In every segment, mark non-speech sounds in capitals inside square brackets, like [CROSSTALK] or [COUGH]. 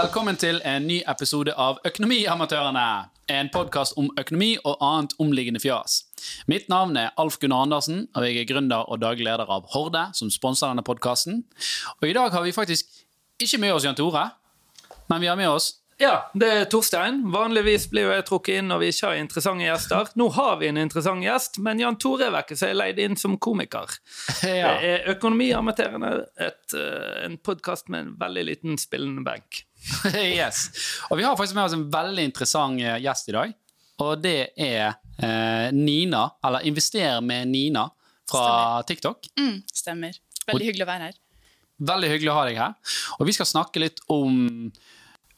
velkommen til en ny episode av Økonomiamatørene. En podkast om økonomi og annet omliggende fjas. Mitt navn er Alf Gunnar Andersen, og jeg er gründer og daglig leder av Horde, som sponser denne podkasten. Og i dag har vi faktisk ikke med oss Jan Tore, men vi har med oss Ja, det er Torstein. Vanligvis blir jo jeg trukket inn når vi ikke har interessante gjester. Nå har vi en interessant gjest, men Jan Tore er vekke, så jeg er leid inn som komiker. [LAUGHS] ja. Det er Økonomiamatørene, et, eh, en podkast med en veldig liten spillende benk. [LAUGHS] yes. Og vi har faktisk med oss en veldig interessant eh, gjest i dag. Og det er eh, Nina, eller Invester med Nina fra Stemmer. TikTok. Mm, stemmer. Veldig hyggelig å være her. Veldig hyggelig å ha deg her. Og vi skal snakke litt om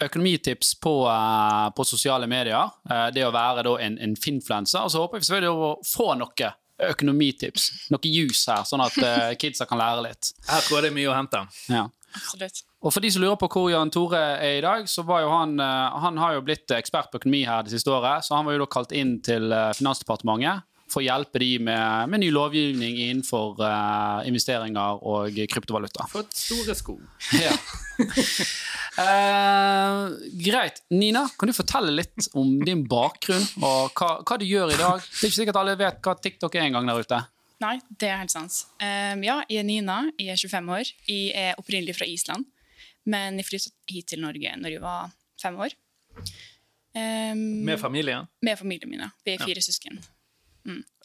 økonomitips på, eh, på sosiale medier. Eh, det å være da en, en finfluencer. Og så håper vi selvfølgelig å få noe økonomitips. Noe juice her, sånn at [LAUGHS] kidsa kan lære litt. Her tror jeg det er mye å hente. Ja. Absolutt. Og for de som lurer på hvor Jan Tore er i dag, så var jo han eh, Han har jo blitt ekspert på økonomi her det siste året, så han var jo da kalt inn til eh, Finansdepartementet for å hjelpe de med, med ny lovgivning innenfor uh, investeringer og kryptovaluta. For et store sko. [LAUGHS] Ja. uh, greit. Nina, kan du fortelle litt om din bakgrunn og hva, hva du gjør i dag? Det er ikke sikkert alle vet hva TikTok er engang der ute. Nei, det er helt sant. Um, ja, jeg er Nina, jeg er 25 år. Jeg er opprinnelig fra Island, men jeg flyttet hit til Norge når jeg var fem år. Um, Med familien. med familien min. ja. Vi er fire søsken.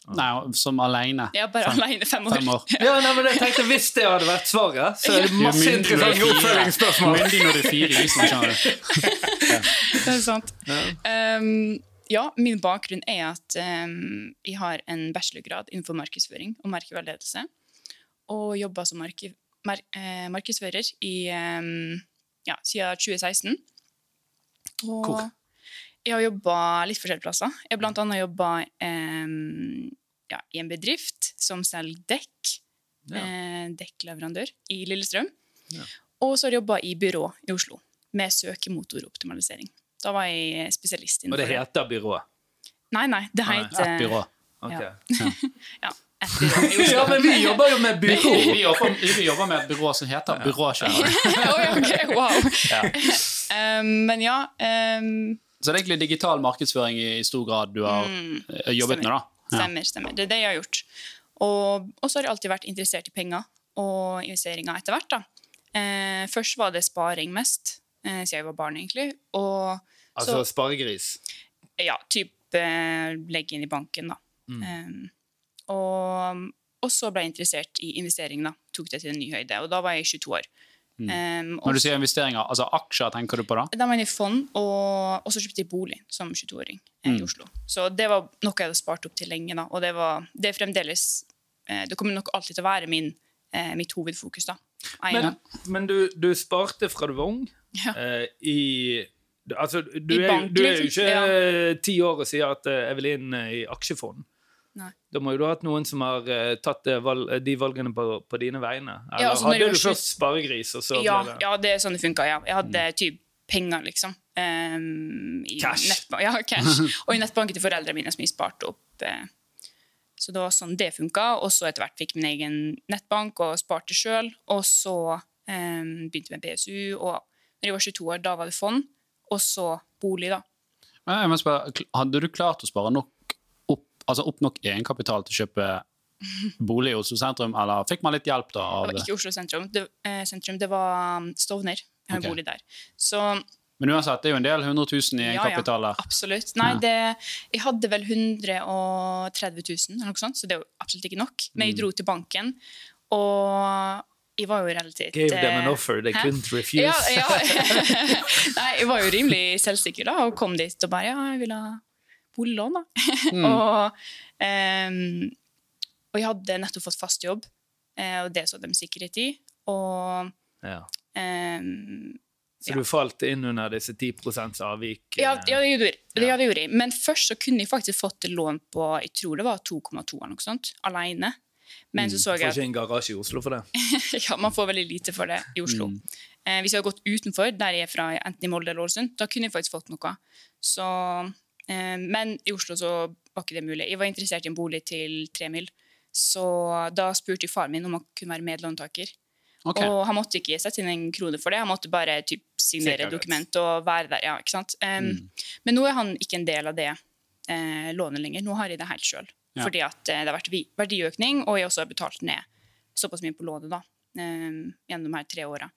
Nei, som alene. Er bare Fem- alene fem år. Fem år. [LAUGHS] Ja, nei, men jeg tenkte Hvis det hadde vært svaret, så er det masse er interessante oppfølgingsspørsmål. Myndig når du er fire Island, skjønner du. [LAUGHS] Det er sant. Um, ja, min bakgrunn er at um, jeg har en bachelorgrad innenfor markedsføring og merkeveiledelse. Og jobber som marke, mer, eh, markedsfører i, um, ja, siden 2016. Og Hvor? jeg har jobba litt forskjellige plasser. Jeg har blant annet jobba um, ja, i en bedrift som selger dekk. Ja. Eh, dekkleverandør i Lillestrøm. Ja. Og så har jeg jobba i byrå i Oslo med søkemotoroptimalisering. Da var jeg spesialist Og det Og det. heter byrået? Nei, nei, det Nei, heter Et byrå. Ok. [LAUGHS] Ja. [LAUGHS] Ja, men vi jobber jo med byrå! vi, jobber, vi jobber med et byrå som heter Byråkjører. [LAUGHS] Wow. Ja. [LAUGHS] Um, men ja um, Så det er egentlig digital markedsføring i stor grad du har eh, jobbet med, da. Ja. Stemmer, stemmer. Det er det jeg har gjort. Og så har jeg alltid vært interessert i penger og investeringer etter hvert. da. Eh, først var det sparing mest, eh, siden jeg var barn, egentlig. Og Altså så, sparegris. ja, typ eh, legge inn i banken, da. Mm. Um, og, og så ble jeg interessert i investering, da. Tok det til en ny høyde. Og da var jeg 22 år. Um, og Når du sier investeringer, altså aksjer tenker du på da? Da var jeg i fond, og, og så kjøpte jeg bolig som 22-åring eh, Mm. i Oslo. Så det var noe jeg hadde spart opp til lenge, da. Og det, var, det er fremdeles eh, Det kommer nok alltid til å være min, eh, mitt hovedfokus, da. Men, men du, du sparte fra du var ung Ja. eh, i Altså, du, I er, bank, du er jo liksom. ikke ti ti år og sier at jeg vil inn eh, i aksjefond. Nei. Da må jo du ha hatt noen som har uh, tatt det valg, de valgene på, på dine vegne. Eller Ja, altså, hadde du først sparegris, og så Ja, ble det ja, det er sånn det funka. Ja. Jeg hadde typ penger, liksom. Um, i Cash. nettba- Ja, cash. Og i nettbanken til foreldrene mine som jeg sparte opp. Uh, Så det var sånn det funka. Og så etter hvert fikk min egen nettbank og sparte sjøl. Og så um, begynte med BSU. Og når jeg var 22 år, da var det fond. Og så bolig, da. Men Jeg må spørre, hadde du klart å spare nok altså opp nok egenkapital til å kjøpe bolig i Oslo sentrum, eller fikk man litt hjelp da? Det var ikke Oslo sentrum. Det, eh, sentrum, det var um, Stovner. Jeg har en bolig der. Så Men uansett, det er jo en del 100 000 i Ja, ja. der. Absolutt. Nei, det, jeg hadde vel 130 000, eller noe sånt, så det er jo absolutt ikke nok. Men Mm. jeg dro til banken, og jeg var jo relativt Gave them an eh, offer they hæ? couldn't refuse. Ja, ja. [LAUGHS] [LAUGHS] Nei, jeg var jo rimelig selvsikker da, og kom dit og bare Ja, jeg vil ha da. Mm. [LAUGHS] og, um, og jeg hadde nettopp fått fast jobb, eh, og det så de sikkerhet i. Og Ja. um, Så Ja. du falt inn under disse 10 avvik? Ja, eh, ja, det gjorde. Det, Ja. ja, det gjorde jeg. Men først så kunne jeg faktisk fått lån på jeg tror det var 2,2 eller noe sånt, alene. Men så så jeg... Får ikke en garasje i Oslo for det. [LAUGHS] ja, man får veldig lite for det i Oslo. Mm. Eh, hvis jeg hadde gått utenfor, der jeg er fra, enten i Molde eller Ålesund, da kunne jeg faktisk fått noe. Så, eh, men i Oslo så var ikke det mulig. Jeg var interessert i en bolig til tre mil, så da spurte jeg faren min om han kunne være medlåntaker. Okay. Og han måtte ikke sette inn en krone for det, han måtte bare typ, signere Sikkerhet. dokument og være der. ja, ikke sant? Um, Mm. Men nå er han ikke en del av det eh, lånet lenger. Nå har jeg det helt sjøl. Ja. Fordi at eh, det har vært verdiøkning, og jeg også har betalt ned såpass mye på lånet da, um, gjennom de her tre åra.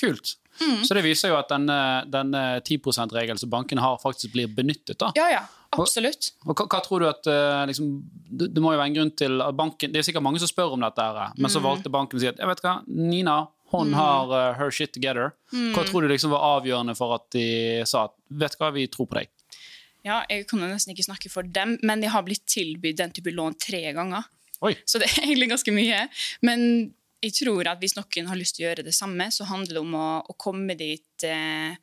Kult. Mm. Så det viser jo at denne, denne 10 %-regelen som bankene har, faktisk blir benyttet. da. Ja, ja. Absolutt. Og hva, hva tror du at eh, liksom, det, det må jo være en grunn til at banken Det er sikkert mange som spør om dette, her, men Mm. så valgte banken å si at jeg vet hva, Nina hun har uh, her shit together. Mm. Hva tror du liksom var avgjørende for at de sa at vet hva, vi tror på deg? Ja, jeg kan jo nesten ikke snakke for dem, men jeg har blitt tilbudt den type lån tre ganger. Oi. Så det er egentlig ganske mye. Men jeg tror at hvis noen har lyst til å gjøre det samme, så handler det om å, å komme dit eh,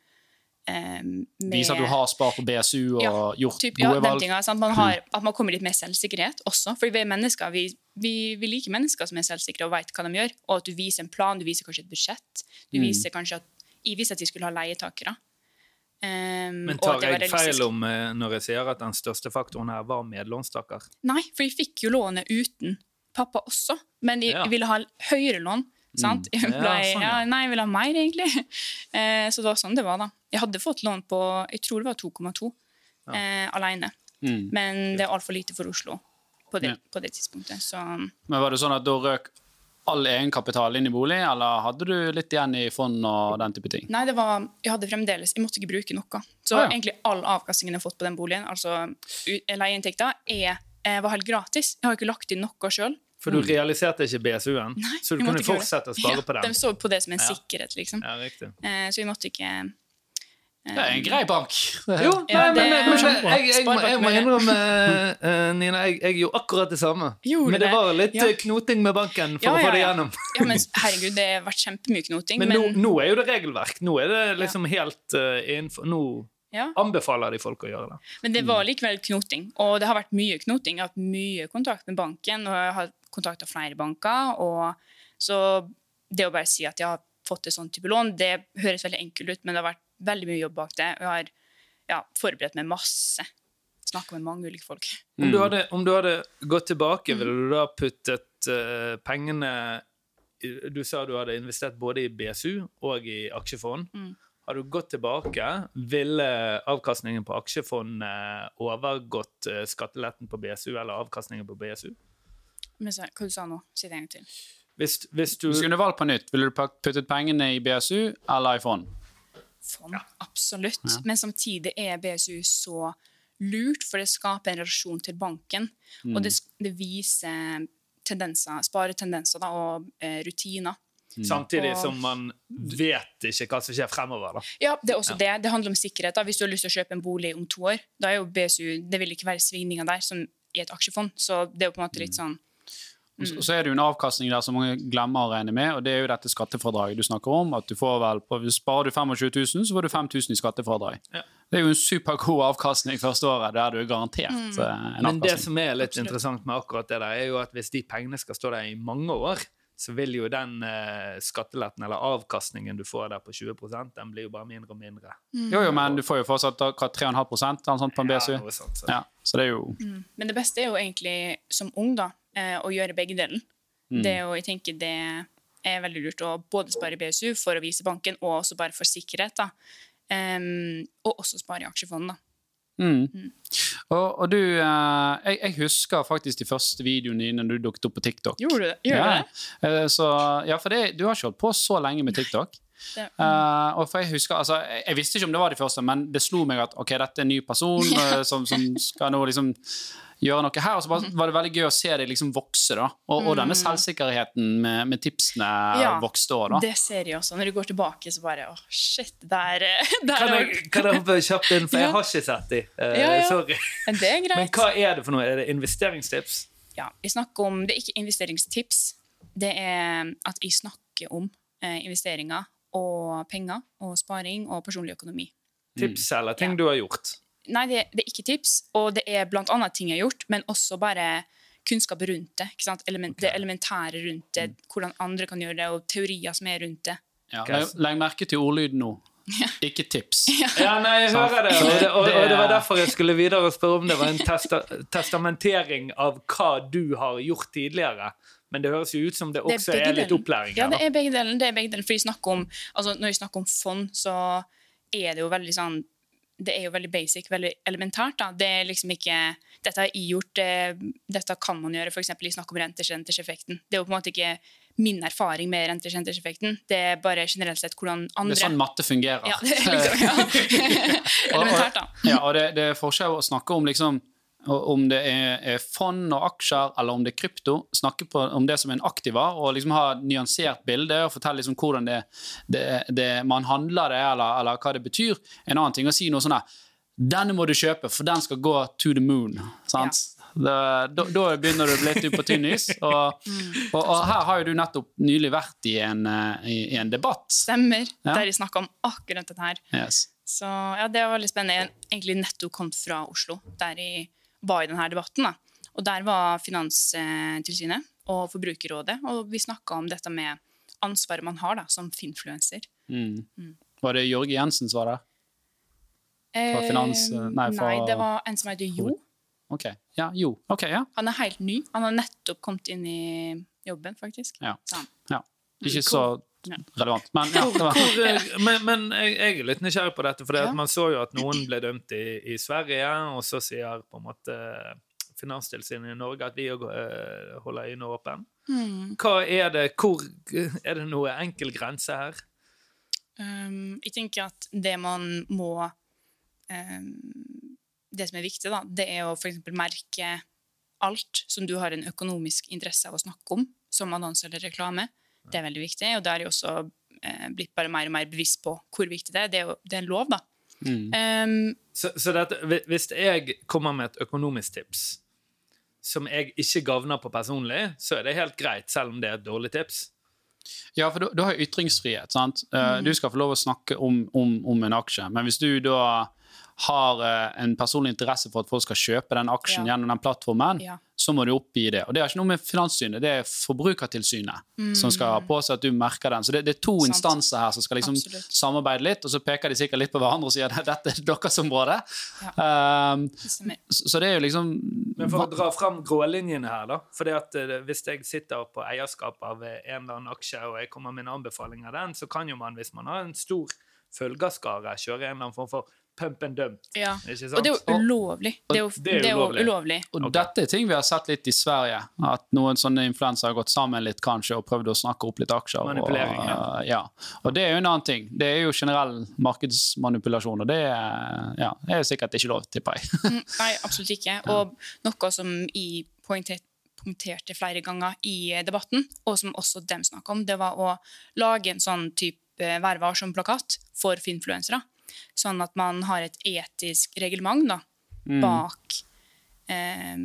eh, med Vise at du har spart på BSU og Ja, gjort typ, gode ja, valg. tinga, sant? Man har, at man kommer dit med selvsikkerhet også. For vi er mennesker, vi, vi, vi liker mennesker som er selvsikre og vet hva de gjør. Og at du viser en plan, du viser kanskje et budsjett. Du Mm. viser kanskje at, Jeg viser at vi skulle ha leietakere. Um, Men tar jeg feil om eh, når jeg sier at den største faktoren her var medlånstaker? Nei, for jeg fikk jo lånet uten pappa også. Men jeg, Ja. ville ha høyere lån. Sant? Jeg, Ja, ble, sånn, ja, nei, jeg ville ha mer, egentlig. Eh, så det var sånn det var, da. Jeg hadde fått lån på jeg tror det var 2,2 eh, alene. Mm. Men det er altfor lite for Oslo på det, på det tidspunktet. Så Men var det sånn at da røk all egenkapital inn i bolig, eller hadde du litt igjen i fond og den type ting? Nei, det var, jeg hadde fremdeles, jeg måtte ikke bruke noe. Så Ah, ja. egentlig all avkastningen jeg har fått på den boligen, altså leieinntekter, er, eh, var helt gratis. Jeg har ikke lagt inn noe sjøl. For du realiserte ikke BSU-en, så du kunne fortsette å spare på De den. så på det som en Ja. sikkerhet, liksom. Ja, riktig. Eh, så vi måtte ikke Det er en grei bank. Jo, Ja, nei, men, det men, men jeg, jeg, må- jeg må innrømme, uh, Nina, jeg, jeg gjorde akkurat det samme. Gjorde men det var litt Ja. knoting med banken for Ja, å få det gjennom. Ja, men herregud, det har vært kjempemye knoting. Men, Men, nå, nå er jo det regelverk. Nå er det liksom helt innenfor Nå ja. anbefaler de folk å gjøre det. men det var likevel knoting. Og det har vært mye knoting. Jeg har hatt mye kontakt med banken, og jeg har kontakta flere banker. Og så det å bare si at jeg har fått et sånt type lån, det høres veldig enkelt ut, men det har vært veldig mye jobb bak det. Og jeg har ja, forberedt meg masse. Snakka med mange ulike folk. Om, du hadde, om du hadde gått tilbake, Mm. ville du da puttet uh, pengene Du sa du hadde investert både i BSU og i aksjefond. Mm. Har du gått tilbake, ville avkastningen på aksjefondet overgått eh, skatteletten på BSU eller avkastningen på BSU? Men så, hva du sa nå? Si det en gang til. Hvis, hvis du Hvis du kunne valgt på nytt, ville du puttet pengene i BSU eller i fond? Fond, absolutt. Men samtidig er BSU så lurt, for det skaper en relasjon til banken. Og det, det viser tendenser, sparetendenser da, og eh, rutiner. Samtidig Og- som man vet ikke hva som skjer fremover. da. Ja, det er også det. Det handler om sikkerhet. da. Hvis du har lyst til å kjøpe en bolig om to år, da er jo BSU Det vil ikke være svingninger der som i et aksjefond. Så det er jo på en måte litt sånn Og så- er det jo en avkastning der som mange glemmer å regne med, og det er jo dette skattefradraget du snakker om. at du får vel, på, Sparer du 25 000, så får du 5000 i skattefradrag. Ja. Det er jo en supergod avkastning første året, der du er garantert mm. en Men det som er litt interessant med akkurat det der, er jo at hvis de pengene skal stå der i mange år, så vil jo den eh, skatteletten eller avkastningen du får der på 20% den blir jo bare mindre og mindre. Jo, jo, men du får jo fortsatt 3,5 eller sånt på en BSU. Ja, noe sånt, så. Ja, så det er jo Men det beste er jo egentlig som ung da, eh, å gjøre begge delen. Mm. Det er jeg tenker det er veldig lurt å både spare i BSU for å vise banken, og også bare for sikkerhet. Em, og også spare i aksjefond. da. mm. Og, og du eh, jeg, jeg husker faktisk de første videoene dine når du dukket opp på TikTok. Gjorde du det? Gjorde ja. det? Eh, Så, ja, for det, du har ikke holdt på så lenge med TikTok. det Eh, og for Jeg husker, altså, jeg visste ikke om det var de første, men det slo meg at ok, dette er en ny person uh, [LAUGHS] som, som skal nå liksom gjøre noe her. Og så var det veldig gøy å se deg liksom vokse, da. Og, og denne selvsikkerheten med, med tipsene Mm. Ja, vokste òg, da. Det ser jeg også. Når du går tilbake, så bare åh, shit, der, eh, [LAUGHS] der Kan jeg, kan jeg hoppe kjapt inn, for jeg Ja. har ikke sett de. Uh, Ja, ja. Sorry. Men det er greit. Men hva er det for noe? Er det investeringstips? ja, jeg snakker om, Det er ikke investeringstips. Det er at jeg snakker om eh, investeringer og penger og sparing og personlig økonomi. Tips eller ting Ja. du har gjort? Nei, det, det er ikke tips, og det er blant annet ting jeg har gjort, men også bare kunnskap rundt det. ikke sant? Element, Det elementære rundt det, hvordan andre kan gjøre det, og teorier som er rundt det. Ja, legg, legg merke til ordlyden nå. Ikke tips. [LAUGHS] Ja, nei, jeg hører det. Og det, og, Det- og det var derfor jeg skulle videre og spørre om det var en testa testamentering av hva du har gjort tidligere. Men det høres jo ut som det Det er også er, litt opplæring opplæring Ja, det er begge deler. Det er begge deler. For vi snakker om, altså, når vi snakker om fond, så er det jo veldig sånn Det er jo veldig basic, veldig elementært. da. Det er liksom ikke Dette har jeg gjort, det, dette kan man gjøre. F.eks. i snakk om renters-renters-effekten. Det er jo på en måte ikke min erfaring med renters-renters-effekten. Det er bare generelt sett hvordan andre Det er sånn matte fungerer. Ja, det [LAUGHS] er liksom, ja. [LAUGHS] [LAUGHS] Elementært, da. Ja, og det, det er forskjell å snakke om liksom om det er, fond og aksjer eller om det er krypto. Snakke på, om det som en aktiva og liksom ha et nyansert bilde og fortelle liksom hvordan det, det, det, man handler det, eller, eller hva det betyr. En annen ting å si noe sånn her Denne må du kjøpe, for den skal gå to the moon. Sant? Da, da, da begynner du å bli litt på tynn is. Og, [LAUGHS] og, og her har jo du nettopp nylig vært i en, eh, i, i en debatt. Stemmer. Ja. Der jeg snakka om akkurat dette her. Yes. Så ja, det var veldig spennende. Jeg egentlig nettopp kom fra Oslo, der jeg var i denne debatten. da. Og der var Finanstilsynet og Forbrukerrådet, og vi snakka om dette med ansvaret man har da, som finfluencer. Mm. Var det Jørge Jensen som var der? Fra Eh, finans- nei, fra- nei, det var en som heter Jo. Ok, ja, jo. Ok, ja. Han er helt ny. Han har nettopp kommet inn i jobben, faktisk. Ja. Ja. Ikke så Ja. Relevant, men ja. Det var. Hvor, eh, men men jeg, jeg er litt nysgjerrig på dette, for Ja. man så jo at noen ble dømt i, i Sverige, og så sier på en måte Finanstilsynet i Norge at vi òg holder øynene åpne. Hmm. Hva er det hvor Er det noe enkel grense her? Um, jeg tenker at det man må um, Det som er viktig, da, det er å eksempel merke alt som du har en økonomisk interesse av å snakke om, som annonse eller reklame. Det er veldig viktig, og da er jeg også eh, blitt bare mer og mer bevisst på hvor viktig det er. Det er jo det er en lov, da. Mm. Um, Så, så dette, hvis jeg kommer med et økonomisk tips som jeg ikke gagner på personlig, så er det helt greit, selv om det er et dårlig tips. Ja, for du, du har jo ytringsfrihet. sant? Eh, Mm. Du skal få lov å snakke om, om, om en aksje, men hvis du da har eh, en personlig interesse for at folk skal kjøpe den aksjen Ja. gjennom den plattformen, Ja. så må du oppgi det. Og det har ikke noe med Finanssynet, det er Forbrukertilsynet som skal ha på seg at du merker den. Så det, det er to Mm. Sant. instanser her som skal liksom Absolutt. samarbeide litt, og så peker de sikkert litt på hverandre og sier at dette er deres område. Ja. Um, det så, det er jo liksom Men for å dra fram grålinjene her, da. At eh, Hvis jeg sitter på eierskap av eh, en eller annen aksje, og jeg kommer med en anbefaling av den, så kan jo man, hvis man har en stor følgerskare, kjøre en eller annen form for pump and dump. Ja. Ikke sant? Og det er jo ulovlig. Det er jo, Det er det er jo ulovlig. ulovlig. Og okay. dette er ting vi har sett litt i Sverige. At noen sånne influensere har gått sammen litt kanskje og prøvd å snakke opp litt aksjer. Manipulering, og, ja. ja. og det er jo en annen ting. Det er jo generell markedsmanipulasjon, og det er, ja, det er sikkert ikke lov, tipper jeg. Mm, [LAUGHS] Nei, absolutt ikke. Og noe som jeg poengterte, punkterte flere ganger i eh, debatten, og som også dem snakka om, det var å lage en sånn type Vær varsom-plakat for finfluensere. Sånn at man har et etisk reglement da, Mm. bak eh,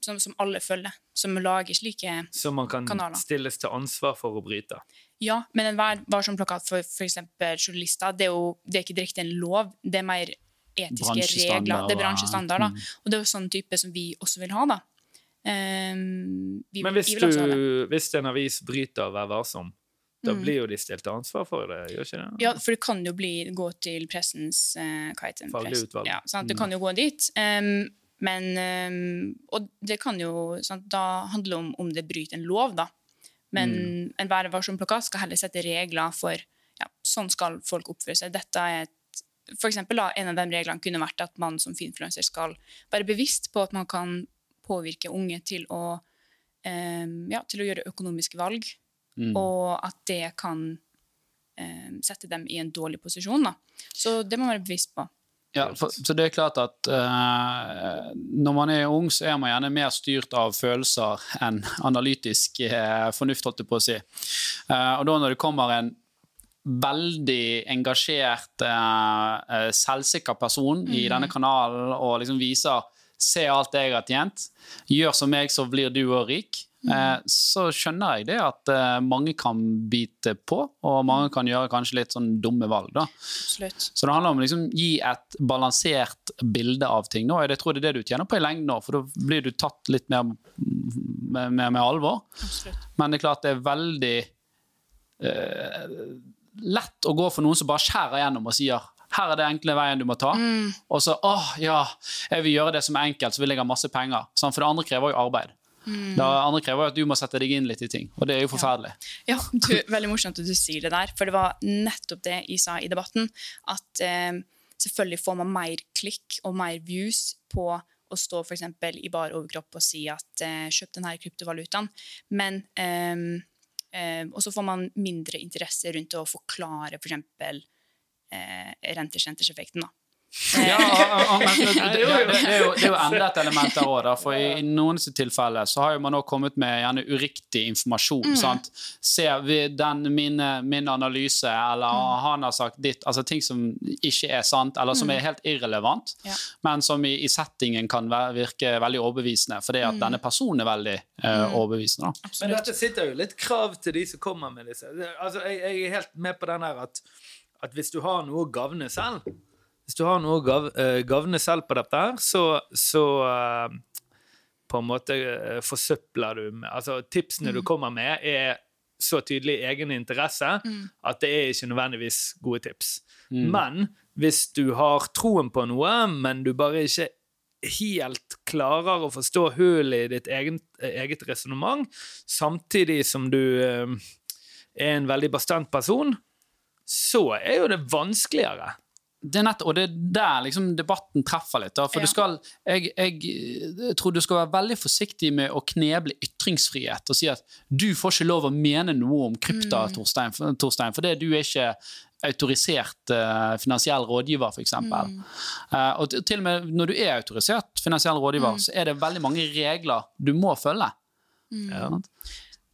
som, som alle følger. Som lager slike kanaler. Som man kan Kanaler. stilles til ansvar for å bryte. Ja, men en Vær varsom-plakat for f.eks. journalister, det er jo det er ikke direkte en lov, det er mer etiske regler. Det er bransjestandard. mm. Og det er jo sånn type som vi også vil ha, da. Um, vi, Men hvis, du, hvis en avis bryter Vær varsom, da Mm. blir jo de stilt til ansvar for det, gjør ikke det? Ja, for det kan jo bli, gå til pressens uh? Faglig Press- utvalg. Ja, sant? Det Mm. kan jo gå dit. Um, men um, Og det kan jo sant? Da handler det om om det bryter en lov, da. Men Mm. en Vær varsom-plakat skal heller sette regler for ja, sånn skal folk oppføre seg. Dette er et for eksempel, da, En av de reglene kunne vært at man som finfluencer skal være bevisst på at man kan påvirke unge til å, um, ja, til å gjøre økonomiske valg, Mm. og at det kan eh, sette dem i en dårlig posisjon. Da. Så det må man være bevisst på. Ja, for, så det er klart at eh, når man er ung, så er man gjerne mer styrt av følelser enn analytisk eh, fornuft, holdt jeg på å si. Eh, og da når det kommer en veldig engasjert, eh, eh, selvsikker person i denne kanalen og liksom viser Se alt jeg har tjent. Gjør som meg, så blir du òg rik. Eh, så skjønner jeg det at eh, mange kan bite på, og mange kan gjøre kanskje litt sånn dumme valg. da. Absolutt. Så det handler om å liksom gi et balansert bilde av ting. nå, Jeg tror det er det du tjener på i lengden for da blir du tatt litt mer med, med, med alvor. Absolutt. Men det er klart det er veldig eh, lett å gå for noen som bare skjærer gjennom og sier her er det enkle veien du må ta. Og så åh, ja, jeg vil gjøre det som er enkelt, så vil jeg ha masse penger. Sånn, for det andre krever jo arbeid. Det andre krever at du må sette deg inn litt i ting, og det er jo forferdelig. Ja, du, Veldig morsomt at du sier det der, for det var nettopp det jeg sa i debatten. At eh, selvfølgelig får man mer klikk og mer views på å stå for eksempel i bar overkropp og si at eh, 'kjøp denne kryptovalutaen', men eh, Uh, Og så får man mindre interesse rundt å forklare f.eks. For eksempel, eh, rentesjenterseffekten. Da. Ja, men det, [LAUGHS] det, det, det, er jo, det er jo enda et element der òg. For i, i noen tilfeller så har jo man kommet med gjerne uriktig informasjon. sant? Ser vi den min, min analyse, eller han har sagt ditt Altså ting som ikke er sant, eller som er helt irrelevant, Ja. men som i, i settingen kan virke veldig overbevisende, fordi at denne personen er veldig uh, overbevisende. da. Men dette sitter jo litt krav til de som kommer med disse. Altså, jeg, jeg er helt med på den her at, at hvis du har noe å gavne selv Hvis du har noe å gav, eh, gavne selv på dette så, så eh, på en måte eh, forsøpler du med Altså, tipsene du kommer med, er så tydelig egen interesse at det er ikke nødvendigvis gode tips. Men hvis du har troen på noe, men du bare ikke helt klarer å forstå hullet i ditt eget, eget resonnement, samtidig som du er en veldig bastant person, så er jo det vanskeligere. Det er nett, og det er der liksom debatten treffer litt. Da. For Ja. du skal, jeg, jeg, jeg tror du skal være veldig forsiktig med å kneble ytringsfrihet og si at du får ikke lov å mene noe om krypta, Torstein, for, Torstein, for det du er ikke autorisert uh, finansiell rådgiver, f.eks. Mm. og til, og med når du er autorisert finansiell rådgiver, så er det veldig mange regler du må følge. Ja.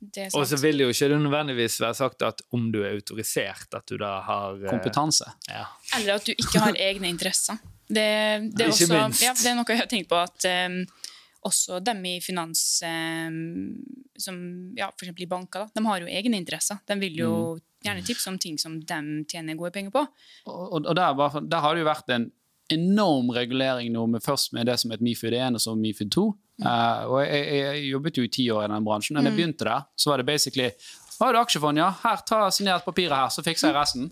Det Og så vil det jo ikke nødvendigvis være sagt at om du er autorisert, at du da har eh, Kompetanse. Ja. Eller at du ikke har egne interesser. Det, det, er, Ikke også, minst. ja, det er noe jeg har tenkt på at um, også dem i finans um, som ja, eksempel i banker, da, de har jo egne interesser. De vil jo Mm. gjerne tipse om ting som de tjener gode penger på. Og, og der, var- der har det jo vært en enorm regulering nå, med, først med det som het Mifid 1 og så Mifid 2. Eh, og jeg, jeg, jobbet jo i ti år i den bransjen. Da jeg begynte der, så var det basically Har du aksjefond, ja? Her, ta signert papiret her, så fikser jeg resten.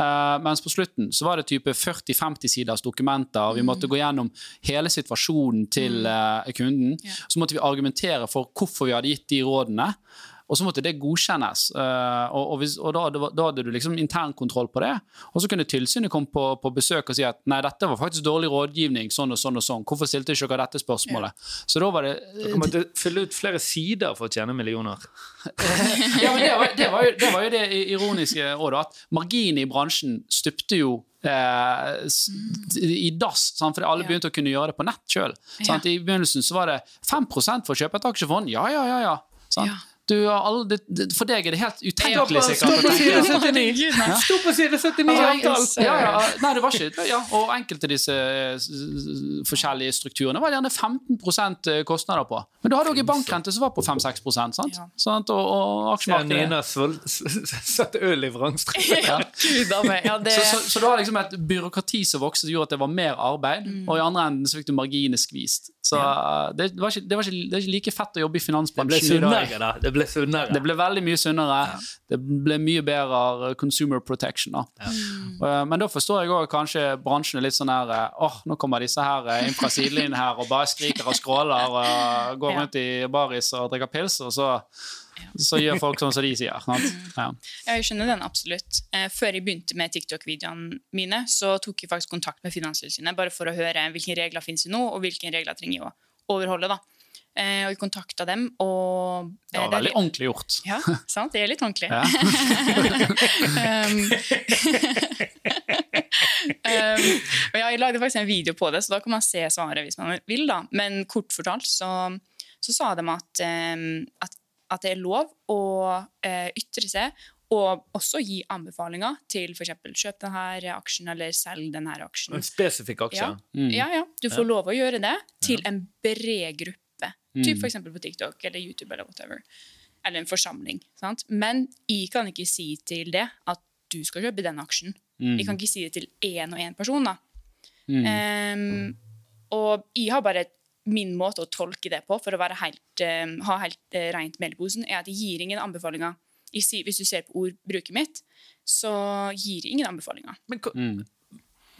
Uh, mens på slutten så var det type 40-50 siders dokumenter. og Vi måtte gå gjennom hele situasjonen til uh, kunden. Yeah. Så måtte vi argumentere for hvorfor vi hadde gitt de rådene. Og så måtte det godkjennes. eh, og, og, hvis, og da, da hadde du liksom internkontroll på det. Og så kunne tilsynet komme på, på besøk og si at nei, dette var faktisk dårlig rådgivning. sånn og sånn og sånn. Hvorfor stilte ikke dere dette spørsmålet? Så da var det Du måtte fylle ut flere sider for å tjene millioner. [LAUGHS] ja, men det var, det var, jo, det var jo det ironiske òg, da. At marginen i bransjen stupte jo eh, i dass. Sant? Fordi alle Ja. begynte å kunne gjøre det på nett sjøl. Ja. I begynnelsen så var det 5 for å kjøpe et aksjefond. Ja, ja, ja. ja. Sant? Ja. Du har alle, for deg er det helt [LAUGHS] Ja, utenkelig. Stå sikkert, å på side at- 79! Stå på side 79 i Altså, ja, ja, nei, det var ikke ja, Og enkelte av disse eh, forskjellige strukturene var gjerne 15% kostnader på. Men du hadde òg bankrente som var på 5-6 sant? Ja. Sant? Og, og Ja, aksjemarkedet Nina satte øl i vrangstrupen. [LAUGHS] Ja. Ja, det, så, så, så du har liksom et byråkrati som vokste, som gjorde at det var mer arbeid, Mm. og i andre enden så fikk du marginene skvist. Så uh, det, var ikke, det, var ikke, det er ikke like fett å jobbe i finansbransjen i dag. Det ble sunnere. Det ble veldig mye sunnere. Det ble mye bedre uh, consumer protection. Da. Ja. Men da forstår jeg òg kanskje bransjen er litt sånn her åh, Åh, nå kommer disse her inn fra sidelinjen her og bare skriker og skråler og går rundt i baris og drikker pils, og så, så gjør folk sånn som de sier. Sant? Ja. Ja, jeg skjønner den absolutt. Eh, før jeg begynte med TikTok-videoene mine, så tok jeg faktisk kontakt med Finanstilsynet bare for å høre hvilke regler finnes det nå, og hvilke regler trenger jeg å overholde. da. Eh, og jeg kontakta dem, og Det eh, var veldig ordentlig gjort. Ja, sant? Det er litt ordentlig. Ja. [LAUGHS] um, og ja, jeg lagde faktisk en video på det, så da kan man se svaret hvis man vil. da. Men kort fortalt så, så sa de at, um, at, at det er lov å uh, ytre seg og også gi anbefalinger til f.eks. kjøp denne aksjen eller selg denne aksjen. En spesifikk aksje. Ja. Mm. Ja, ja. Du får lov å gjøre det til en bred gruppe. Mm. Typ f.eks. på TikTok eller YouTube eller whatever. Eller en forsamling. Sant? Men jeg kan ikke si til det at du skal kjøpe den aksjen. Mm. Jeg kan ikke si det til én og én person. da. Mm. Um, og jeg har bare min måte å tolke det på for å være helt, um, ha helt uh, rent mel i posen, er at jeg gir ingen anbefalinger. Jeg sier, hvis du ser på ordbruket mitt, så gir jeg ingen anbefalinger. Men, hva- Mm.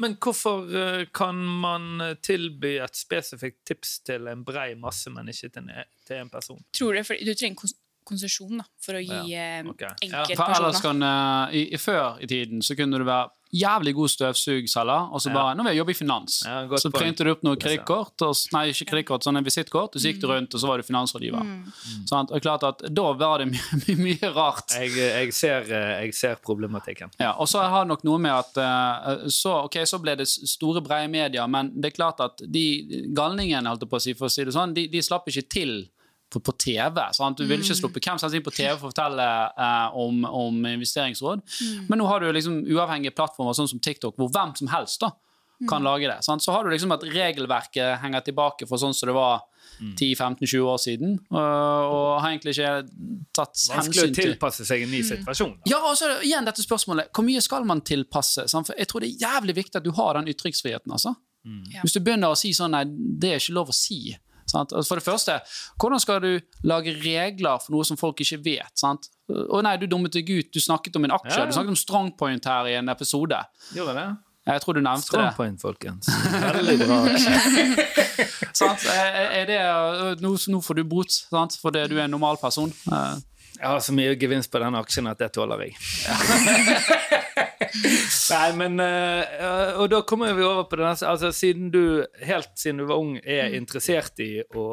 Men hvorfor eh, kan man eh, tilby et spesifikt tips til en brei masse, men ikke til en, til en person? Tror det, for Du trenger kons konsesjon for å gi Ja, okay. enkeltpersoner. Ja, For ellers kan, eh, i, i, Før i tiden så kunne du være jævlig god støvsugselger, og så Ja. bare Nå vil jeg jobbe i finans. Ja, så printet du opp noen kredittkort, nei, ikke kredittkort, sånn en visittkort, og så gikk du rundt, og så var du finansrådgiver. Mm. Sånn, og klart at Da var det [LAUGHS] mye, mye, mye rart. Jeg, jeg, ser, eh, jeg ser problematikken. Ja, og så har det nok noe med at eh, så, ok, så ble det store, brede medier, men det er klart at de galningene, holdt jeg på å si, for å si det sånn, de, de slapp ikke til på, på TV. Sant? Du ville ikke sluppet hvem som helst inn på TV for å fortelle eh, om, om investeringsråd. Men nå har du liksom uavhengige plattformer sånn som TikTok, hvor hvem som helst da kan lage det. Sant? Så har du liksom at regelverket henger tilbake for sånn som det var 10-15-20 år siden, og, og har egentlig ikke tatt Vanskelig å til tilpasse seg en ny situasjon. Da. ja, og så igjen dette spørsmålet Hvor mye skal man tilpasse? sant? For jeg tror det er jævlig viktig at du har den ytringsfriheten. Altså. Mm. Hvis du begynner å si sånn Nei, det er ikke lov å si. Sant? Altså, For det første, hvordan skal du lage regler for noe som folk ikke vet? Sant? Å nei, du dummet deg ut. Du snakket om en aksje. Ja, ja. Du snakket om strongpoint her i en episode. Gjorde det? Jeg tror du nevnte Strong det. Strongpoint, folkens. [LAUGHS] Veldig bra. aksje. [LAUGHS] Sant? Er, er det nå, nå får du bot sant? fordi du er en normal person. Jeg har så mye gevinst på denne aksjen at det tåler jeg. [LAUGHS] Nei, men eh, Og da kommer vi over på det neste. Altså, siden du helt siden du var ung er interessert i å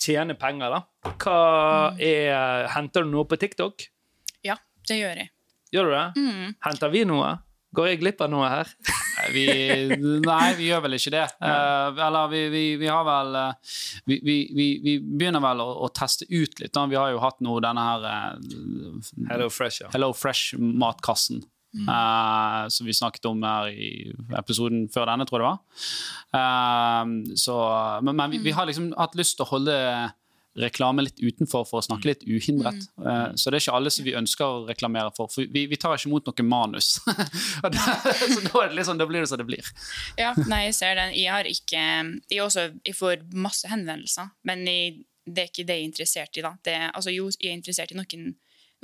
tjene penger, da. Hva er Henter du noe på TikTok? Ja, det gjør jeg. Gjør du det? Mm. Henter vi noe? Går jeg glipp av noe her? Vi, nei, vi gjør vel ikke det. Uh, eller vi, vi, vi har vel uh, vi, vi, vi, vi begynner vel å, å teste ut litt. Da. Vi har jo hatt nå denne her uh, Hello Fresh, ja. Hello Fresh-matkassen. eh, som vi snakket om her i episoden før denne, tror jeg det var. Uh, så, men men vi, vi har liksom hatt lyst til å holde reklame litt utenfor for å snakke litt uhindret. Eh, så det er ikke alle som vi ønsker å reklamere for. For vi, vi tar ikke imot noe manus. [LAUGHS] Da, så da, er det liksom, da blir det som det blir. Ja, nei, jeg ser den. Jeg har ikke Jeg, også, jeg får masse henvendelser, men jeg, det er ikke det jeg er interessert i. da. Det, altså, jo, jeg er interessert i noen,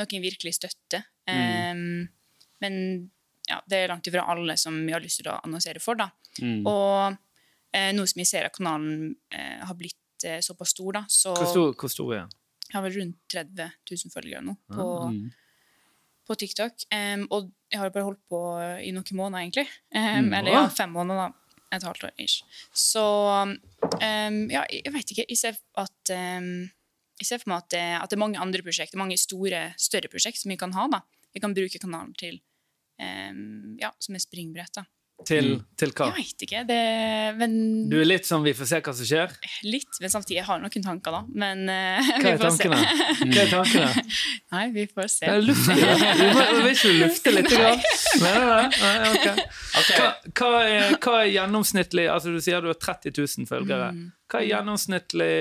noen virkelig støtte. Em, men ja, det er langt ifra alle som jeg har lyst til å annonsere for. da. Og eh, nå som jeg ser at kanalen eh, har blitt eh, såpass stor, da, så Hvor stor, hvor stor er han? jeg har vel rundt 30 000 følgere nå på, Mm. på TikTok. Um, og jeg har bare holdt på i noen måneder, egentlig. Um, Mm, eller ja, fem måneder, da. Et halvt år ish. Så um, ja, jeg vet ikke. Jeg ser at jeg ser for meg at det, at det er mange andre prosjekter, mange store, større prosjekt som vi kan ha. da. Vi kan bruke kanalen til ja, som er springbrett. da. Til, til hva? Jeg vet ikke. Det, men Du er litt sånn vi får se hva som skjer? litt. Men samtidig jeg har noen tanker, da. Men uh, Hva vi er får se. tankene? Hva er tankene? [LAUGHS] Nei, vi får se. Ja, luft. Du må, vil ikke du lufte litt? Grann? Nei, nei, nei. nei Okay. Hva, hva, er, hva er gjennomsnittlig Altså Du sier du har 30 000 følgere. Mm. Hva er gjennomsnittlig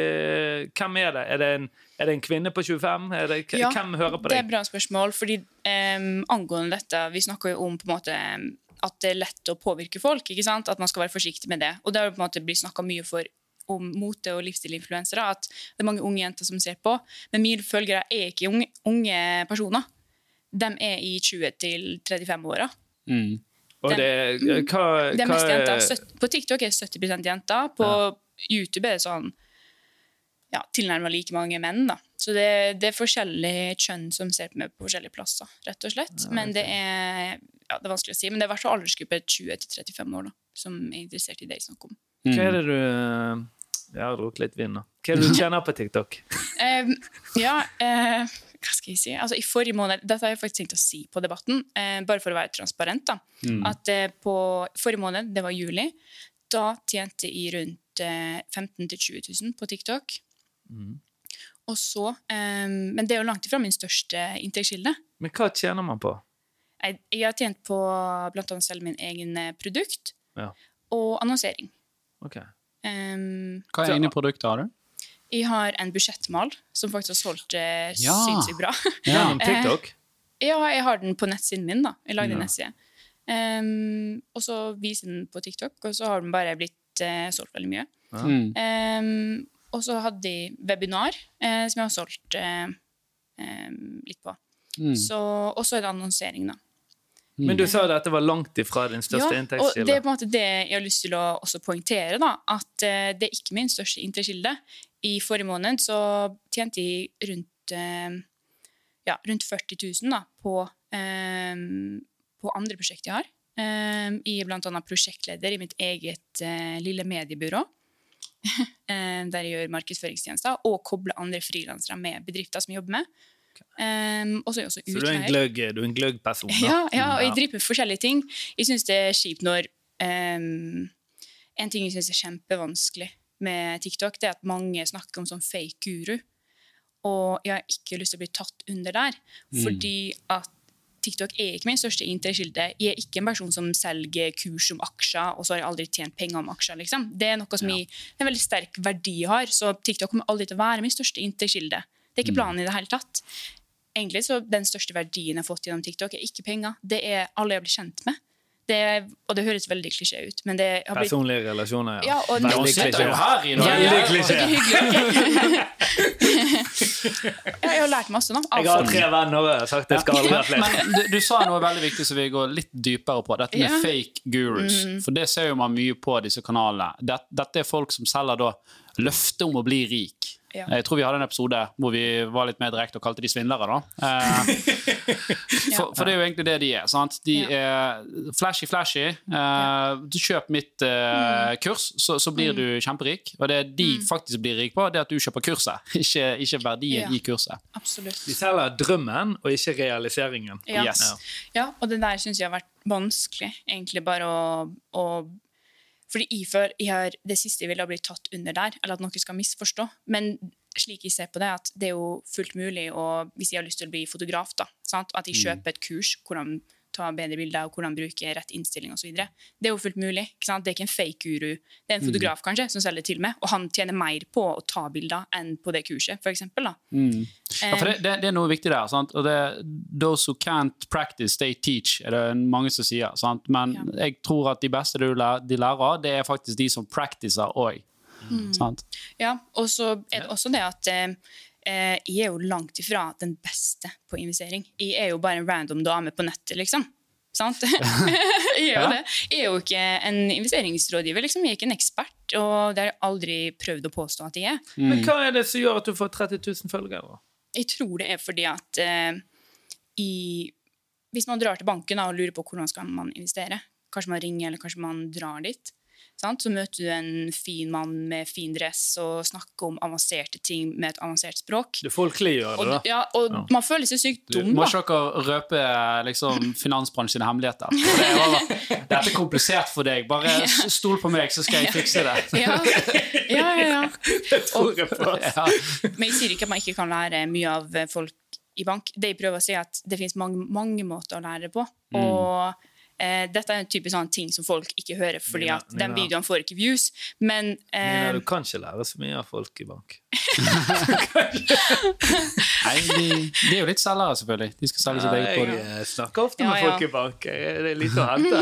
Hvem er det? Er det en, er det en kvinne på 25? Er det, Ja, hvem hører på deg? Det er et bra spørsmål, fordi um, angående dette Vi snakker jo om på en måte at det er lett å påvirke folk. ikke sant? At man skal være forsiktig med det. Og det har på en måte blitt snakka mye for om mote- og livsstilinfluensere. At det er mange unge jenter som ser på. Men mine følgere er ikke unge, unge personer. De er i 20- til 35-åra. Mm. Og det, hva, Det er hva mest jenter. er På TikTok er det 70 jenter. På YouTube er det sånn ja, tilnærma like mange menn. da. Så det, det er forskjellige kjønn som ser på meg på forskjellige plasser, rett og slett. Men det er, ja, det er vanskelig å si. Men det er i hvert fall aldersgruppe 20 35 år da, som er interessert i det jeg snakker om. Hva Mm. er det du Jeg har drukket litt vin, nå. Hva er det du [LAUGHS] tjener på TikTok? um, ja, uh, hva skal jeg si? Altså, I forrige måned Dette har jeg faktisk tenkt å si på Debatten, eh, bare for å være transparent. da. At eh, på forrige måned, det var juli, da tjente jeg rundt eh, 15 000-20 000 på TikTok. Og så, um, Men det er jo langt ifra min største inntektskilde. Men hva tjener man på? Jeg, jeg har tjent på blant annet selv min egen eh, produkt Ja. og annonsering. Ok. Um, Hva er egne produkter har du? jeg har en budsjettmal som faktisk har solgt eh, Ja. sinnssykt bra. [LAUGHS] Gjennom TikTok? ja, jeg har den på nettsiden min. da. Jeg lagde Ja. en nettside. Um, og så viser den på TikTok, og så har den bare blitt eh, solgt veldig mye. Ja. Mm. Um, og så hadde jeg webinar, eh, som jeg har solgt eh, litt på. Mm. Så, og så er det annonsering, da. Men du sa jo at det var langt ifra din største Ja, og det er på en måte det jeg har lyst til å også poengtere. da, At eh, det er ikke min største inntektskilde. I forrige måned så tjente jeg rundt, eh, ja, rundt 40 000 da, på, eh, på andre prosjekt jeg har. Eh, er blant annet prosjektleder i mitt eget eh, lille mediebyrå. [LAUGHS] eh, der jeg gjør markedsføringstjenester og kobler andre frilansere med bedrifter som jeg jobber med. Um, så Så du er en gløgg, du er en gløgg person? da. Ja, ja, og jeg driver med forskjellige ting. Jeg syns det er kjipt når um, En ting jeg syns er kjempevanskelig med TikTok, det er at mange snakker om sånn fake guru. Og jeg har ikke lyst til å bli tatt under der, fordi at TikTok er ikke min største inntektskilde. Jeg er ikke en person som selger kurs om aksjer, og så har jeg aldri tjent penger om aksjer. liksom. Det er noe som jeg, en veldig sterk verdi har, så TikTok kommer aldri til å være min største inntektskilde. Det er ikke planen i det hele tatt. Egentlig så Den største verdien jeg har fått gjennom TikTok, er ikke penger. Det er alle jeg blir kjent med. Det og det høres veldig klisjé ut, men det har blitt Personlige relasjoner, ja. Ja, Veldig klisjé. Veldig [LAUGHS] jeg har lært masse, nå. Jeg har tre venner, og sagt det skal aldri flere. Men du, du sa noe veldig viktig som vi går litt dypere på. Dette med Ja. fake gurus. For det ser jo man mye på disse kanalene. Dette, dette er folk som selger da løfte om å bli rik. Ja. Jeg tror vi hadde en episode hvor vi var litt mer direkte og kalte de svindlere. da. Eh, [LAUGHS] for, for det er jo egentlig det de er. sant? De er flashy, flashy. Eh, du kjøper mitt eh, kurs, så, så blir du kjemperik. Og det de faktisk blir rik på, det er at du kjøper kurset, [LAUGHS] ikke, ikke verdien Ja. i kurset. Absolutt. De selger drømmen, og ikke realiseringen. Ja. Yes. Ja, og det der syns jeg har vært vanskelig, egentlig bare å, å Fordi jeg føler jeg har, det siste jeg ville ha blitt tatt under der, eller at noe skal misforstå. Men slik jeg ser på det, at det er jo fullt mulig å, hvis jeg har lyst til å bli fotograf, da, sant? at jeg kjøper et kurs hvordan ta bedre bilder og hvordan bruke rett innstilling osv. Det er jo fullt mulig. ikke sant? Det er ikke en fake guru. Det er en fotograf kanskje, som selger til meg, og han tjener mer på å ta bilder enn på det kurset, for eksempel, da. Ja, for det, det, det er noe viktig der. Sant? Og det, those who can't practice, they teach, er det mange som sier. Sant? Men Ja. jeg tror at de beste de lærer, det er faktisk de som practicer òg. Mm. Ja, og så er det også det at eh, eh, jeg er jo langt ifra den beste på investering. Jeg er jo bare en random dame på nettet, liksom. Sant? [LAUGHS] jeg er jo Ja. det. Jeg er jo ikke en investeringsrådgiver, liksom. Jeg er ikke en ekspert, og det har jeg aldri prøvd å påstå at jeg er. Men hva er det som gjør at du får 30 000 følgere? Jeg tror det er fordi at eh, i, hvis man drar til banken da, og lurer på hvordan skal man investere, kanskje man ringer eller kanskje man drar dit, sant? så møter du en fin mann med fin dress og snakker om avanserte ting med et avansert språk. Det folkeliggjør det, da. ja, og Ja. man føler seg sykt Du, da. må ikke dere røpe liksom, finansbransjen sine hemmeligheter. Det er, dette er komplisert for deg. Bare stol på meg, så skal jeg fikse det. Ja, ja, ja, ja. [LAUGHS] Det tror jeg på. Ja. Men jeg sier ikke at man ikke kan lære mye av folk i bank. Det jeg prøver å si er at det finnes mange, mange måter å lære på. Mm. Og eh, dette er en type sånn ting som folk ikke hører, fordi Nina, at den Nina. videoen får ikke views. Men eh, Nina, du kan ikke lære så mye av folk i bank. [LAUGHS] Nei, de, de er jo litt selgere, selvfølgelig. De skal selge sitt eget jeg produkt. eh, snakker ofte Ja, med ja. folk i bank. Det er lite å hente. [LAUGHS]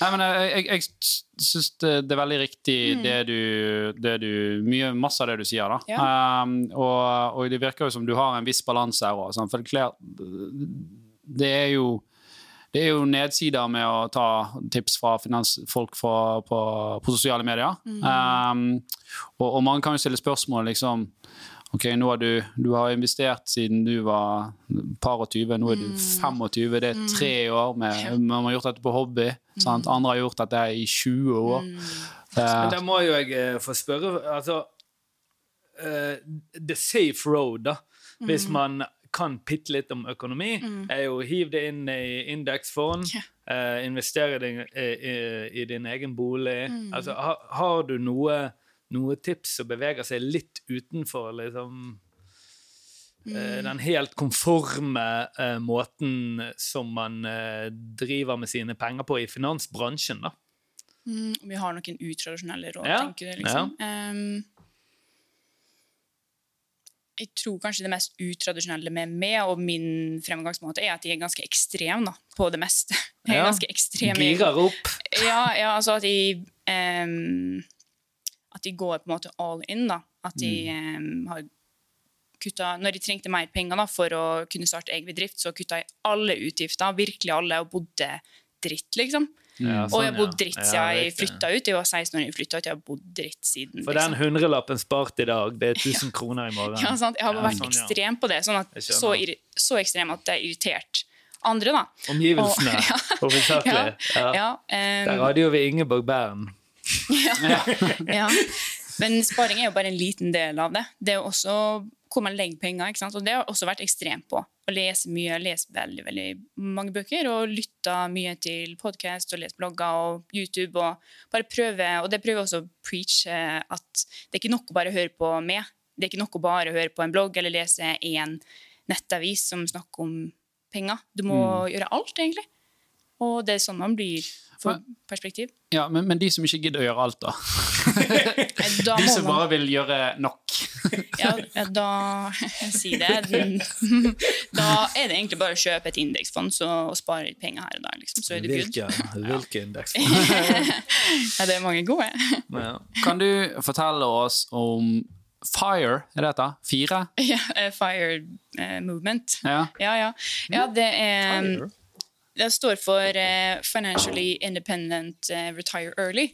Nei, men jeg, jeg, jeg syns det, det er veldig riktig det, du, det du Mye, masse av det du sier, da. Um, og, og det virker jo som du har en viss balanse her òg. For Det er jo det er jo nedsider med å ta tips fra finansfolk fra, på, på sosiale medier. Um, og, og mange kan jo stille spørsmål liksom Ok, nå har du, du har investert siden du var par og 20, nå er du 25. Det er tre år. Med, Man har gjort dette på hobby. Sant? Andre har gjort dette i 20 år. Men Eh, da må jo jeg eh, få spørre Altså uh, The safe road, da, hvis man kan bitte litt om økonomi, er jo hiv det inn i indeksfond, Ja. Uh, investere din, i, i, i din egen bolig. Altså, ha, har du noe, noe tips som beveger seg litt utenfor liksom eh, den helt konforme uh, måten som man uh, driver med sine penger på i finansbransjen, da? mm, vi har noen utradisjonelle råd, Ja, tenker du, liksom. Ja. Um, jeg tror kanskje det mest utradisjonelle med meg og min fremgangsmåte er at jeg er ganske ekstrem da, på det meste. [LAUGHS] Jeg er Ja. ganske ekstrem. Girer opp. Ja, ja altså at jeg um, At jeg går på en måte all in, da. At jeg ehm, har kutta, når jeg trengte mer penger da, for å kunne starte egen bedrift, så kutta jeg alle utgifter, virkelig alle, og bodde dritt, liksom. Ja, og jeg har sånn, bodd dritt dritt Ja, siden jeg flytta ut. Jeg var 16 år da jeg flytta ut, jeg har bodd dritt siden. For den liksom. hundrelappen spart i dag, det er [LAUGHS] 1000 kroner i morgen. Ja, sant? Jeg har Ja, vært sånn, ja. ekstrem på det, sånn at, så, så ekstrem at det har irritert andre. da. Omgivelsene, [LAUGHS] ja. hovedsakelig. Ja. Ja, Der hadde jo vi Ingeborg Bern. [LAUGHS] ja. Men sparing er jo bare en liten del av det. Det er jo også hvor man legger penger. ikke sant? Og det har jeg også vært ekstremt på. Å lese mye. lese veldig veldig mange bøker og lytte mye til podkast og lese blogger og YouTube. Og bare prøve, og det prøver jeg også å preache at det er ikke nok å bare høre på meg. Det er ikke nok å bare høre på en blogg eller lese en nettavis som snakker om penger. Du må gjøre alt, egentlig. Og det er sånn man blir for perspektiv. Ja, men, men de som ikke gidder å gjøre alt, da? [LAUGHS] Da De som man- bare vil gjøre nok. Ja, da [LAUGHS] Si det. [LAUGHS] Da er det egentlig bare å kjøpe et indeksfond så, og spare litt penger her og der, liksom. Så er du. Hvilke, hvilke indeksfond? Ja, det er mange gode. Ja. Kan du fortelle oss om FIRE, er det dette? Fire? Ja, uh, Fire uh, Movement. Ja. Ja, ja. ja det er Det står for uh, Financially Independent uh, Retire Early.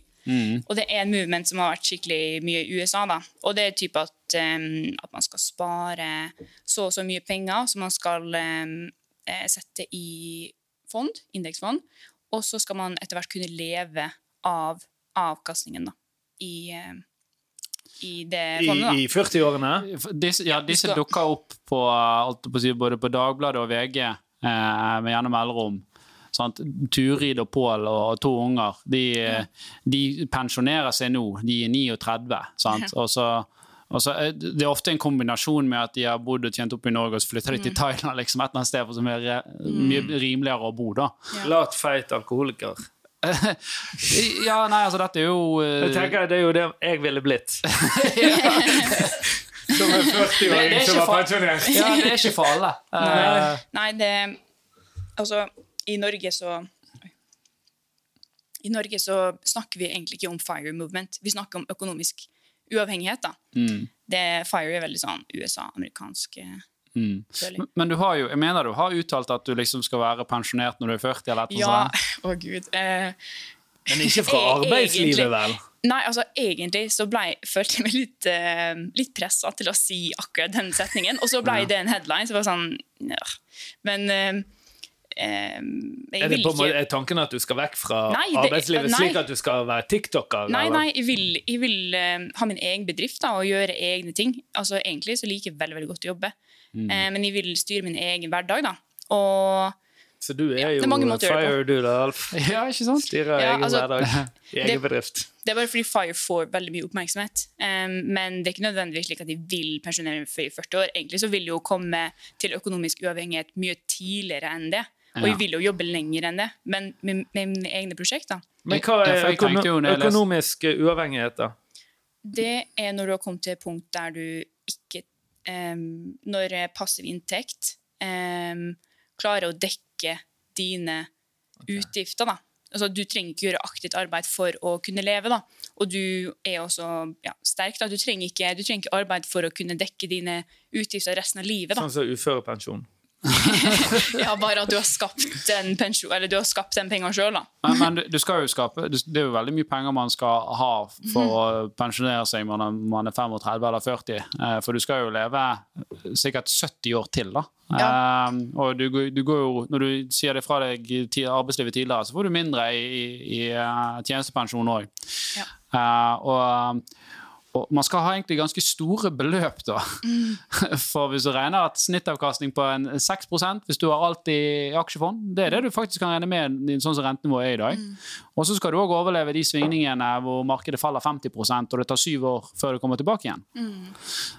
Og det er en movement som har vært skikkelig mye i USA. da. Og det er typ at, um, at man skal spare så og så mye penger som man skal eh, sette i fond, indeksfond, og så skal man etter hvert kunne leve av avkastningen da, i, um, i det fondet. da. I 40-årene? Disse, ja, disse dukker opp på, alt på både på Dagbladet og VG eh, med gjennom mellomrom. Sant? Turid og Pål og to unger de, de pensjonerer seg nå. De er 39. Sant? Og så, og så, eh, det er ofte en kombinasjon med at de har bodd og tjent opp i Norge, og så flytter de til Thailand liksom, et eller annet sted som er re, mye rimeligere å bo. da. Lat, feit alkoholiker. [LAUGHS] Ja, nei, altså dette er jo uh... Jeg tenker Det er jo det jeg ville blitt. [LAUGHS] [LAUGHS] Som en Det- det 40-åring er som var pensjonert. Ja, det er ikke for alle. Uh... Nei, det Altså, i Norge så I Norge så snakker vi egentlig ikke om fire movement. Vi snakker om økonomisk uavhengighet. da. mm, Det Fire er veldig sånn USA-amerikansk eh, mm. Men- Men du har jo, jeg mener du har uttalt at du liksom skal være pensjonert når du er 40? eller et Ja, [LAUGHS] å oh, gud. Eh, Men ikke fra [LAUGHS] E- arbeidslivet, vel? nei, altså egentlig så ble, følte jeg meg litt, uh, litt pressa til å si akkurat den setningen. Og så ble Ja. det en headline, så det var sånn ja. Men jeg Er, det på, ikke er tanken at du skal vekk fra Nei, det- arbeidslivet, nei. slik at du skal være tiktoker? Nei, nei, jeg vil, jeg vil eh, ha min egen bedrift da, og gjøre egne ting. Altså, egentlig så liker jeg veldig, veldig godt å jobbe, Mm. eh, men jeg vil styre min egen hverdag. da. Og Så du er Ja, jo er fire, du da, Alf. [LAUGHS] Ja, ikke sant? Styrer Ja, egen altså- hverdag. [LAUGHS] I egen det- bedrift. Det er bare fordi Fire får veldig mye oppmerksomhet. Um, men det er ikke nødvendigvis slik at de vil pensjonere meg før i 40 år. Egentlig så vil jeg jo komme til økonomisk uavhengighet mye tidligere enn det. Og jeg vil jo jobbe lenger enn det, men med, med mine egne prosjekter. Men hva er for jeg økono tenkte jo når jeg leste- økonomisk uavhengighet, da? Det er når du har kommet til et punkt der du ikke um, Når eh, passiv inntekt um, klarer å dekke dine utgifter, da. Altså, du trenger ikke gjøre aktivt arbeid for å kunne leve, da. Og du er også ja, sterk, da. Du trenger, ikke, du trenger ikke arbeid for å kunne dekke dine utgifter resten av livet, da. Sånn som uførepensjon. Ja, bare at du har skapt den, pensjon, eller du har skapt den penga sjøl, da. Men, men du, du skal jo skape Det er jo veldig mye penger man skal ha for å pensjonere seg når man- man er 35 eller 40. Eh, For du skal jo leve sikkert 70 år til, da. Eh, og du, du går jo, når du sier det fra deg i arbeidslivet tidligere, så får du mindre i, i, i eh, tjenestepensjon òg. Ja. og, og man skal ha egentlig ganske store beløp, da. [LAUGHS] For hvis du regner at snittavkastning på en 6% hvis du har alt i aksjefond, det er det du faktisk kan regne med sånn som rentenivået er i dag. Og så skal du òg overleve de svingningene hvor markedet faller 50% og det tar syv år før du kommer tilbake igjen.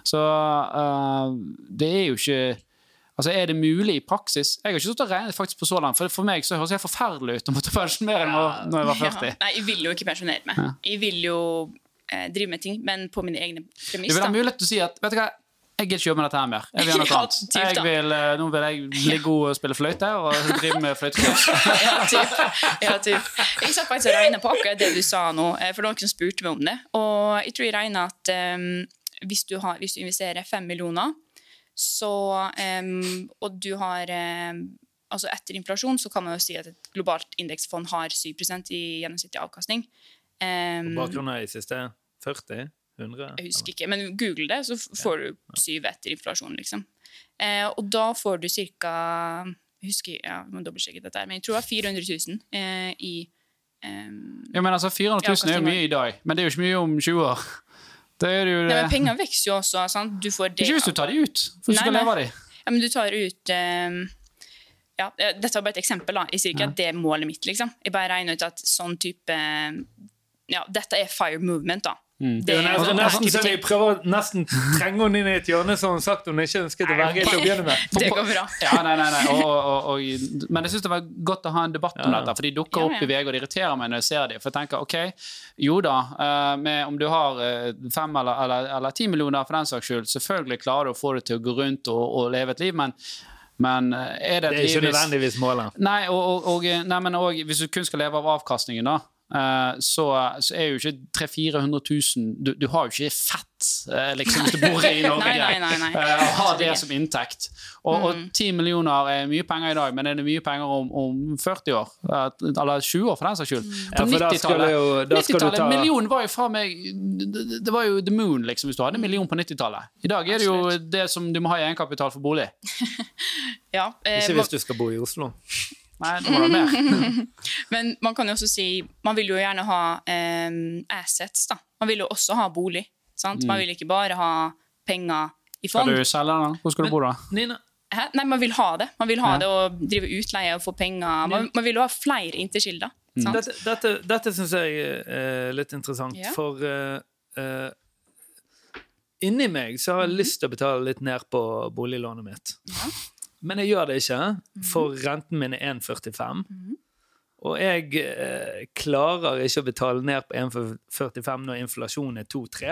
Så uh, det er jo ikke Altså, Er det mulig i praksis? Jeg har ikke stått og regnet faktisk på så langt. For, for meg så høres det helt forferdelig ut å måtte pensjonere meg når jeg var 40. Ja. Nei, jeg vil jo ikke pensjonere meg. Jeg vil jo drive med ting, men på mine egne premisser. Det vil ha mulighet til å si at vet du hva, jeg gidder ikke jobbe med dette her mer. Jeg vil gjøre noe [LAUGHS] Ja, annet. typ Jeg vil, eh, nå vil jeg [LAUGHS] bli god og spille fløyte og drive med fløytekurs. [LAUGHS] ja, typ. ja, typ. Jeg satt faktisk og regna på akkurat det du sa nå, eh, for det var noen som spurte meg om det. Og jeg tror jeg regna at um, hvis, du har, hvis du investerer fem millioner, så um, Og du har um, Altså etter inflasjon så kan man jo si at et globalt indeksfond har 7% i gjennomsnittlig avkastning. Em, På bakgrunn av de siste 40? 100? jeg husker ikke, men google det, så får får du syv etter inflasjon, liksom. Eh, og da får du ca. Jeg husker, ja, jeg må dobbeltsjekke dette, men jeg tror det var 400 000 eh, i um, Ja, men altså 400 000 er jo mye i dag, men det er jo ikke mye om 20 år. [LAUGHS] Det er det Nei, men Penger vekster jo også. Sant? Du får det Ikke hvis du tar de ut, for du skal leve av de. Ja, men du tar ut um, ja, eh, Dette var bare et eksempel. da. Jeg sier ikke Ja. at det er målet mitt. liksom. Jeg bare regner ut at sånn type ja, Dette er fire movement, da. Mm. Det er er nesten, sånn så vi prøver å nesten trenge henne inn i et hjørne som hun sagt hun ikke ønsket å være i til å begynne med. [LAUGHS] Det går bra. Ja, nei, nei, nei. Og, og, og, men jeg syns det var godt å ha en debatt om Ja. dette, for de dukker Ja, opp i VG, og det irriterer meg når jeg ser dem. For jeg tenker OK, jo da, eh, med, om du har eh, fem eller, eller, eller ti millioner for den saks skyld, selvfølgelig klarer du å få det til å gå rundt og, og leve et liv, men, men eh, er det Det er ikke nødvendigvis målet. Nei, og, og, og, nei, men og, hvis du kun skal leve av avkastningen, da, så, så er jo ikke 300 000-400 000 du, du har jo ikke fett eh, liksom, hvis du bor i [LAUGHS] Norge. Nei, nei, nei, nei. ha har det som inntekt. Og, og 10 millioner er mye penger i dag, men er det mye penger om, om 40 år? Eh, Eller 20 år, for den saks skyld. På skal du 90-tallet jo da skal du 90-tallet, ta Million var jo fra meg Det det var jo the moon, liksom, hvis du hadde en million på 90-tallet. I dag er det jo Absolutt. det som du må ha i egenkapital for bolig. [LAUGHS] Ja, eh, Ikke hvis du skal bo i Oslo. Nei, det må mer. [LAUGHS] Men man kan jo også si Man vil jo gjerne ha um, assets, da. Man vil jo også ha bolig. Sant? Man vil ikke bare ha penger i fond. Skal du selge den? da? Hvor skal du bo da? Nina, Hæ? Nei, man vil ha det. Man vil ha Ja. det og drive utleie og få penger. Man, man vil jo ha flere inntektskilder. Mm. dette, dette, dette syns jeg er litt interessant, Ja. for uh, uh, inni meg så har jeg lyst til å betale litt ned på boliglånet mitt. Ja. Men jeg gjør det ikke, for renten min er 1,45. Og jeg eh, klarer ikke å betale ned på 1,45 når inflasjonen er 2-3.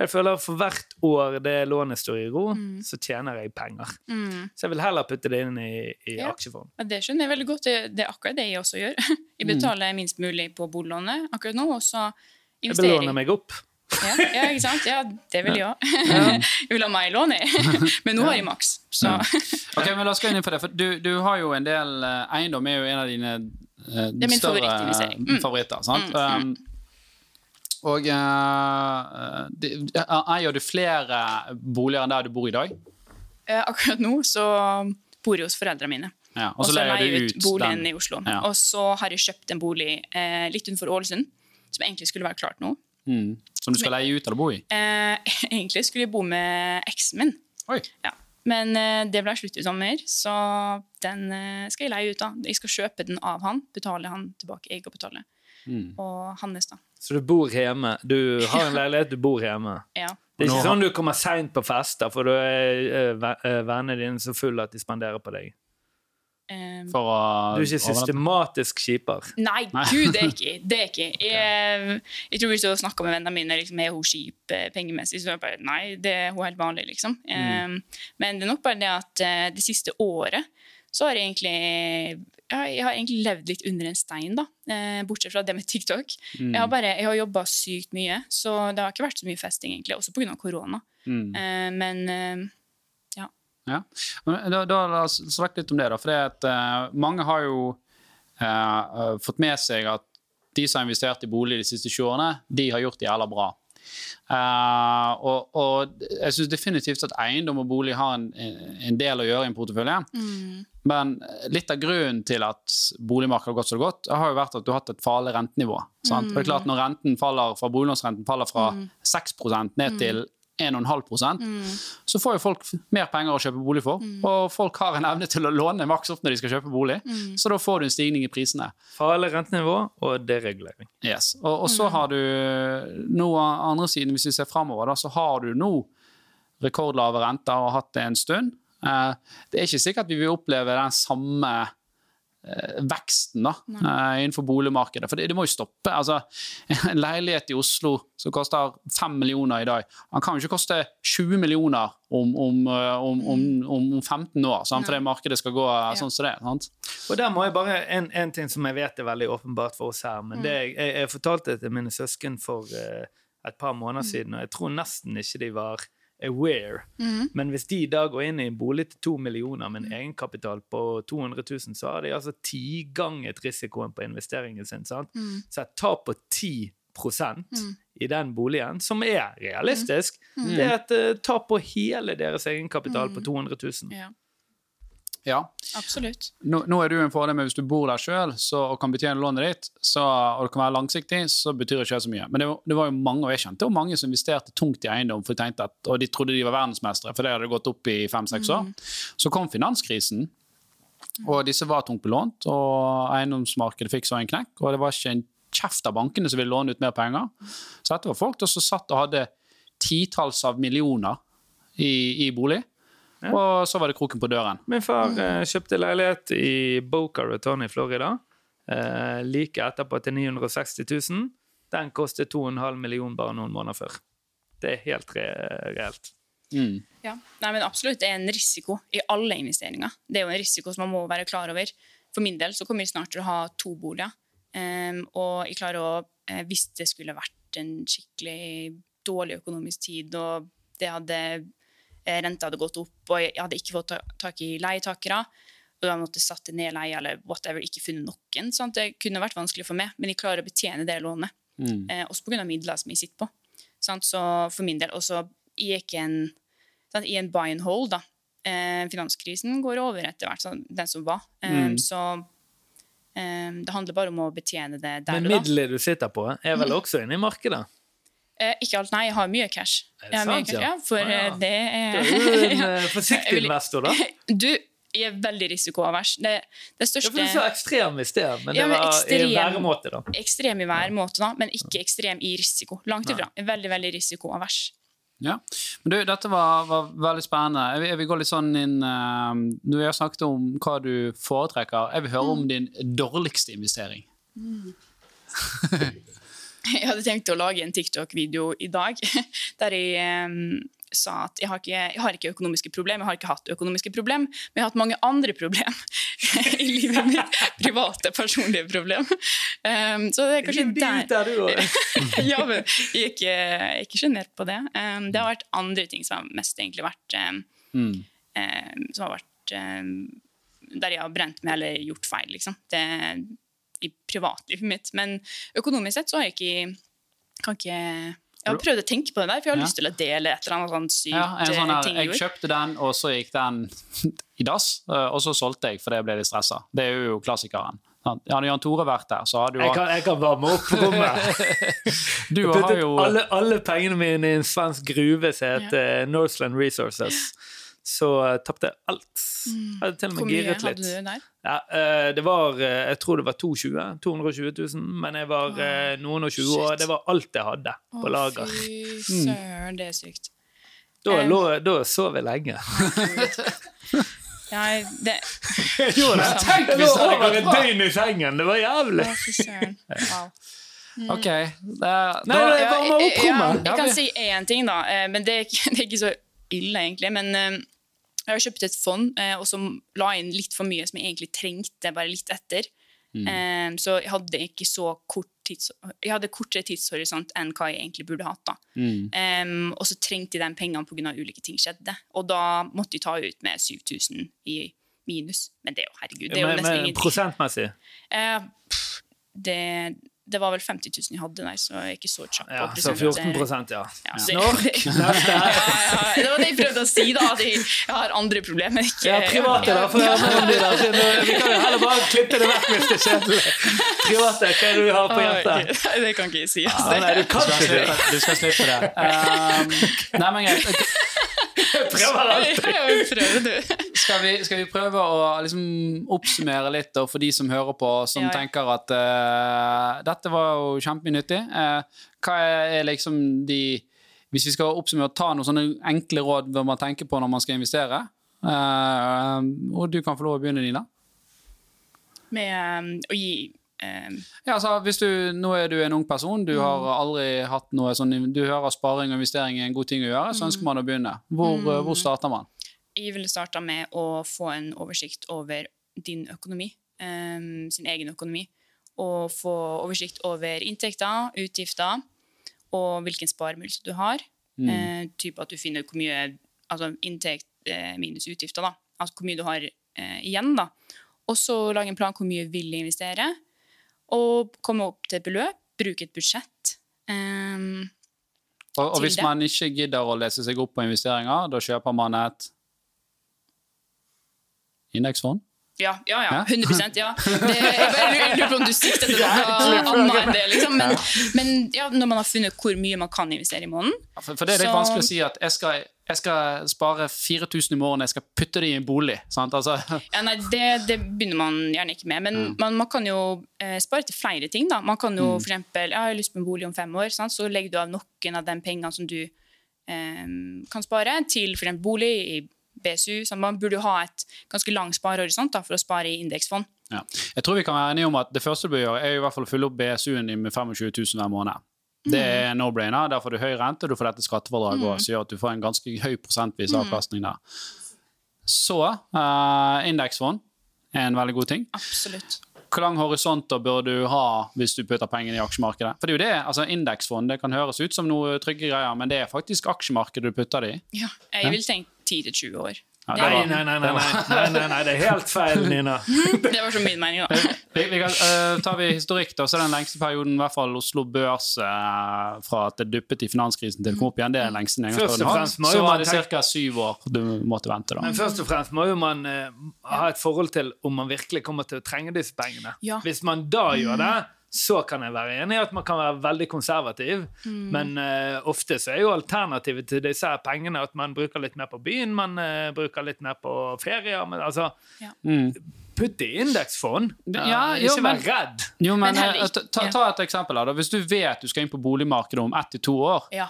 Jeg føler for hvert år det lånet står i ro, så tjener jeg penger. Mm. Så jeg vil heller putte det inn i, i Ja. aksjefond. Ja, det skjønner jeg veldig godt. Det, det er akkurat det jeg også gjør. [LAUGHS] Jeg betaler minst mulig på bolånet akkurat nå, og så investerer Jeg Jeg belåner meg opp. Ja, ja, ikke sant? Ja, det vil jeg òg. [LAUGHS] Jeg vil ha mer lån, jeg. [LAUGHS] Men nå har jeg maks. Så Ok, men La oss gå inn på det. for Du, du har jo en del eh, Eiendom er jo en av dine eh, større eh, Mm. favoritter. sant? Mm, Um, og uh, eier du flere boliger enn der du bor i dag? eh, akkurat nå så bor jeg hos foreldrene mine. Ja, Og så leier jeg ut boligen den. i Oslo. Ja. Og så har jeg kjøpt en bolig eh, litt utenfor Ålesund, som egentlig skulle være klart nå. Mm. Som du skal leie ut eller bo i? Eh, [LAUGHS] egentlig skulle jeg bo med eksen min, Oi. ja. men eh, det ble slutt i sommer, så den eh, skal jeg leie ut. da. Jeg skal kjøpe den av han, betale han tilbake. Jeg skal betale. Mm. Og hans, da. Så du bor hjemme. Du har en leilighet, du bor hjemme. [LAUGHS] Ja. Det er ikke sånn du kommer seint på fester, for da er eh, vennene dine så fulle at de spanderer på deg. For å Du er ikke systematisk kjiper. Nei, Nei. gud, det er ikke det. Er ikke. [LAUGHS] Jeg, jeg tror hvis jeg snakker med vennene mine, liksom, er hun kjip pengemessig, så er jeg bare nei, det er hun helt vanlig, liksom. Mm. Men det er nok bare det at uh, det siste året så har jeg egentlig ja, jeg har egentlig levd litt under en stein, da. Eh, bortsett fra det med TikTok. Mm. Jeg har, bare, jeg har jobba sykt mye, så det har ikke vært så mye festing, egentlig. Også pga. korona. Mm. Eh, men eh, Ja. Men Da, da la oss snakke litt om det, da. For det at, uh, mange har jo eh, eh, fått med seg at de som har investert i bolig de siste 20 årene, de har gjort det jævla bra. Uh, og, og jeg syns definitivt at eiendom og bolig har en, en del å gjøre i en portefølje. Men litt av grunnen til at boligmarkedet har gått så godt, har jo vært at du har hatt et farlig rentenivå. Sant? Og det er klart Når renten faller fra boliglånsrenten faller fra 6% ned til 1,5% så får jo folk mer penger å kjøpe bolig for. Og folk har en evne til å låne maks opp når de skal kjøpe bolig, så da får du en stigning i prisene. Farlig rentenivå og deregulering. Yes. Og, og så har du nå andre siden, hvis vi ser framover, da, så har du nå rekordlave renter og har hatt det en stund. Eh, det er ikke sikkert vi vil oppleve den samme veksten da, eh, innenfor boligmarkedet. For det, det må jo stoppe. Altså, en leilighet i Oslo som koster 5 millioner i dag, han kan jo ikke koste 20 millioner om, om, eh, om, om, om 15 år, sant? det markedet skal gå eh, sånn som det. Sant? Og der må jeg bare, en, en ting som jeg vet er veldig åpenbart for oss her, men det, jeg, jeg, jeg fortalte det til mine søsken for eh, et par måneder siden, og jeg tror nesten ikke de var aware. Mhm. Men hvis de da går inn i en bolig til to millioner med en egenkapital på 200 000, så har de altså tiganget risikoen på investeringen sin. sant? Mm. Så et tap på 10 Mm. i den boligen, som er realistisk, Mm. det er et uh, tap på hele deres egenkapital på Mm. 200 000. Ja, Ja. absolutt. Nå, nå er det jo en fordel med hvis du bor der sjøl og kan betjene lånet ditt, så, og det kan være langsiktig, så betyr det ikke så mye. Men det, var- det var jo mange, og jeg kjente jo mange som investerte tungt i eiendom, for de tenkte at, og de trodde de var verdensmestere, for det hadde gått opp i fem-seks år. Så kom finanskrisen, og disse var tungt belånt, og eiendomsmarkedet fikk så en knekk, og det var ikke en kjeft av bankene som ville låne ut mer penger. Så dette var folk som satt og hadde titalls av millioner i, i bolig, Ja. og så var det kroken på døren. Min far eh, kjøpte leilighet i Boca Raton i Florida. Eh, like etterpå til 960 000. Den kostet 2,5 millioner bare noen måneder før. Det er helt re reelt. Mm. Ja. Nei, men absolutt, det er en risiko i alle investeringer. Det er jo en risiko som man må være klar over. For min del så kommer vi snart til å ha to boliger. Um, og jeg klarer å, eh, hvis det skulle vært en skikkelig dårlig økonomisk tid, og det hadde, renta hadde gått opp, og jeg hadde ikke fått tak i leietakere, og da måtte jeg satte ned leie eller whatever, ikke funnet noen, sant? det kunne vært vanskelig for meg, men jeg klarer å betjene det lånet. Mm. Eh, også pga. midler som jeg sitter på. Sant? Så for min del, Og så gikk en, sant, i en buy and hold. da. Eh, finanskrisen går over etter hvert, sant? den som var. Eh, Mm. Så eh, det handler bare om å betjene det der og da. Men middelet du sitter på, er vel også inne i markedet? Eh, ikke alt, nei. Jeg har mye cash. Er det sant, cash, ja? ja? For Ah, ja. det det Du er er jo en [LAUGHS] eh, forsiktig vil- investor, da. [LAUGHS] Du, jeg er veldig risikoavers. Det, det Ja, for du sa ekstrem i sted, men det Ja, men var i ekstrem. væremåte, da. Ekstrem i væremåte, da, men ikke ekstrem i risiko. Langt ifra. Er Veldig, veldig risikoavers. Ja. Men du, dette var, var veldig spennende. Jeg vil, jeg vil gå litt sånn inn uh, Når vi har snakket om hva du foretrekker, jeg vil høre om din dårligste investering. [LAUGHS] [LAUGHS] Jeg hadde tenkt å lage en TikTok-video i dag [LAUGHS] der jeg um, sa at jeg har, ikke, jeg har ikke økonomiske problemer, jeg har ikke hatt økonomiske problemer, men jeg har hatt mange andre problemer [LAUGHS] i livet mitt. Private, personlige problemer. Um, så det er kanskje der ja, men jeg er ikke, ikke sjenert på det. Um, det har vært andre ting som har mest egentlig vært Mm. Som har vært Der jeg har brent meg eller gjort feil, liksom. Det, I privatlivet mitt. Men økonomisk sett så har jeg ikke Kan ikke Jeg har prøvd å tenke på det der, for jeg har Ja. lyst til å dele et eller annet sånn sykt Ja, en sånn eh, her, ting jeg kjøpte den, og så gikk den [LAUGHS] i dass, eh, og så solgte jeg fordi jeg ble litt stressa. Det er jo klassikeren. Hadde Jan Tore vært der, så hadde Jeg kan, jeg kan varme opp rommet. [LAUGHS] Du har jo alle, alle pengene mine i en svensk gruve som heter Northland Resources. Så uh, tapte jeg alt. Jeg hadde til og Mm. Hvor med mye giret hadde litt. du der? Ja, eh, det var, eh, jeg tror det var 220, 220 000, men jeg var eh, noen og 20 år. Det var alt jeg hadde på Å, lager. Fy søren, det er sykt. Da, um, lå, da sov jeg lenge. Ja, det, [LAUGHS] Jeg gjorde det. Tenk hvis det hadde gått et døgn i sengen. Det var jævlig. å, fy søren. [LAUGHS] Wow. OK. Det, Nei, da, nei, varme opp jeg, ja, rommet. jeg kan si én ting, da. eh, Men det er, det er ikke så ille, egentlig. Men eh, jeg har kjøpt et fond eh, og som la inn litt for mye som jeg egentlig trengte, bare litt etter. Eh, Så jeg hadde ikke så kort tids, Jeg hadde kortere tidshorisont enn hva jeg egentlig burde hatt. da. mm. Um, og så trengte jeg den pengene pga. ulike ting skjedde. Og da måtte jeg ta ut med 7000 i minus. Men det er jo herregud, det er jo nesten ingenting. prosentmessig. Uh, pff, det, det var vel 50 000 jeg hadde, nei, så jeg er ikke så kjapp på Ja, så 14 ja. Ja, så- neste. [LAUGHS] ja, ja, det var det jeg prøvde å si, da. At jeg, jeg har andre problemer. Ikke, Ja, private, da. For jeg mellom de der. Så nå- Vi kan jo heller bare klippe det vekk hvis det er kjedelig. Private, hva er det du har på hjertet? ok. Nei, det kan ikke jeg si. Ah, Altså. nei, du Du kan skal det. slippe, du skal slippe det. [LAUGHS] Um, nei, men greit. Prøver alt. Ja, prøv, du. Skal vi, skal vi prøve å liksom oppsummere litt da, for de som hører på, som Ja, tenker at uh, dette var jo kjempenyttig. Uh, hva er liksom de Hvis vi skal oppsummere, ta noen sånne enkle råd bør man tenke på når man skal investere. Uh, og du kan få lov å begynne, Nina. Med um, å gi Ja, altså, hvis du, Nå er du en ung person, du har aldri hatt noe sånn Du hører sparing og investering er en god ting å gjøre, så ønsker man å begynne. Hvor, eh, hvor starter man? Jeg ville starta med å få en oversikt over din økonomi, um, sin egen økonomi. Og få oversikt over inntekter, utgifter og hvilken sparemulighet du har. Eh, typ at du finner hvor mye altså inntekt eh, minus utgifter, da. Altså hvor mye du har eh, igjen, da. Og så lage en plan hvor mye vil jeg investere, og komme opp til et beløp, bruke et budsjett. Um, Og, og hvis det. man ikke gidder å lese seg opp på investeringer, da kjøper man et indeksfond? Ja, ja, ja. Ja? 100% ja. Det, jeg bare lurer på om du sikter til [LAUGHS] noe annet enn det. Liksom. Men, men ja, når man har funnet hvor mye man kan investere i måneden For, for det er litt Så- vanskelig å si at jeg skal, jeg skal spare 4000 i morgen, jeg skal putte det i en bolig. Sant? Altså, ja, nei, det, det begynner man gjerne ikke med. Men man, man kan jo eh, spare til flere ting. Da. Man kan jo for eksempel, ja, jeg har lyst på en bolig om fem år, sant? så legger du av noen av de pengene som du eh, kan spare, til for eksempel bolig i BSU. Så man burde jo ha et ganske lang sparehorisont da, for å spare i indeksfond. ja. Jeg tror vi kan være enige om at det første du bør gjøre, er i hvert fall å fylle opp BSU-en med 25 000 hver måned. Det er no-brainer. Der får du høy rente, du får dette skattefradraget også, som gjør at du får en ganske høy prosentvis avkastning der. Så uh, indeksfond er en veldig god ting. Absolutt. Hvor lang horisonter bør du ha hvis du putter pengene i aksjemarkedet? For det er jo det, altså Indeksfond det kan høres ut som noe trygge greier, men det er faktisk aksjemarkedet du putter det i. Ja, jeg vil tenke 10-20 år. Ja, Nei, nei, nei, nei, nei, nei, nei, nei, det er helt feil, [LAUGHS] Nina. Det var så min mening, da. Vi, vi kan, uh, tar vi historikk, da, så er den lengste perioden i hvert fall Oslo Børs uh, fra at det duppet i finanskrisen til det kom opp igjen. Det er den lengste Først og fremst må Så var det ca. syv år du måtte vente. da. Men først og fremst må jo man uh, ha et forhold til om man virkelig kommer til å trenge disse pengene. Ja. Hvis man da gjør det, så kan jeg være enig i at man kan være veldig konservativ. Men uh, ofte så er jo alternativet til disse her pengene at man bruker litt mer på byen, man uh, bruker litt mer på ferier. Men altså, Mm. putt det i indeksfond. Ja, Eh, jo, ikke men- vær redd. Jo, men, Men heller ta, ta et eksempel. da. Hvis du vet du skal inn på boligmarkedet om ett til to år, Ja.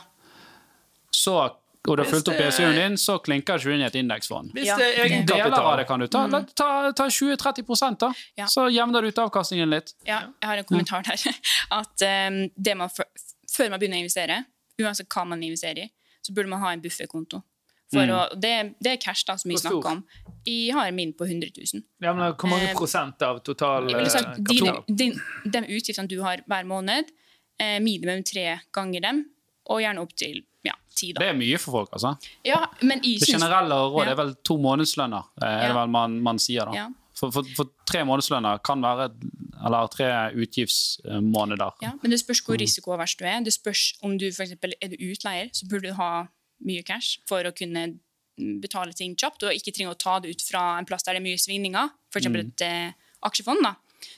så, og du har fulgt opp BSU-en din, så klinker ikke du inn i et indeksfond. Hvis det er Deler av det kan du ta. La- Ta, ta 20-30 da. Ja. Så jevner du ut avkastningen litt. ja, jeg har en kommentar der. [LAUGHS] At um, det man, før- man begynner å investere, uansett hva man investerer i, så burde man ha en bufferkonto. For å, det, det er cash da, som vi snakker om. Jeg har min på 100 000. Ja, men Hvor mange Eh, prosent av total eh, dine, kapital? din, de utgiftene du har hver måned, eh, minimum tre ganger dem, og gjerne opp til ja, ti. Det er mye for folk, altså. Ja, men jeg Det generelle rådet Ja. er vel to månedslønner, eh, er det vel man, man sier da. Ja. For, for, for tre månedslønner kan være Eller tre utgiftsmåneder. Ja, men det spørs hvor risikoavers du er. Det spørs om du for eksempel, er du utleier, så burde du ha mye cash for å kunne mm, betale ting kjapt, og ikke trenge å ta det ut fra en plass der det er mye svingninger, f.eks. eksempel et eh, aksjefond. da.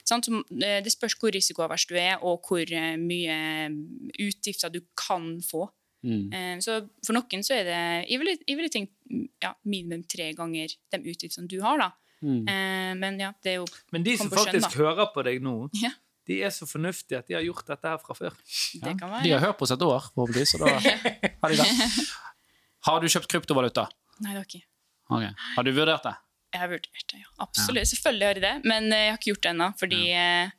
Sant? Eh, det spørs hvor risikoavers du er, og hvor eh, mye utgifter du kan få. Mm. Eh, så for noen så er det Jeg ville, jeg ville tenkt mm, ja, minimum tre ganger de utgiftene du har, da. Mm. Eh, men ja, det er jo Men de som faktisk skjøn, hører på deg nå, Ja, de er så fornuftige at de har gjort dette her fra før. det Ja. kan være. De har hørt på oss et år, forhåpentligvis. Så da [LAUGHS] har de det. Har du kjøpt kryptovaluta? Nei, det har ikke Okay. Har du vurdert det? Jeg har vurdert det, ja. Absolutt. Selvfølgelig har jeg det, men eh, jeg har ikke gjort det ennå, fordi eh,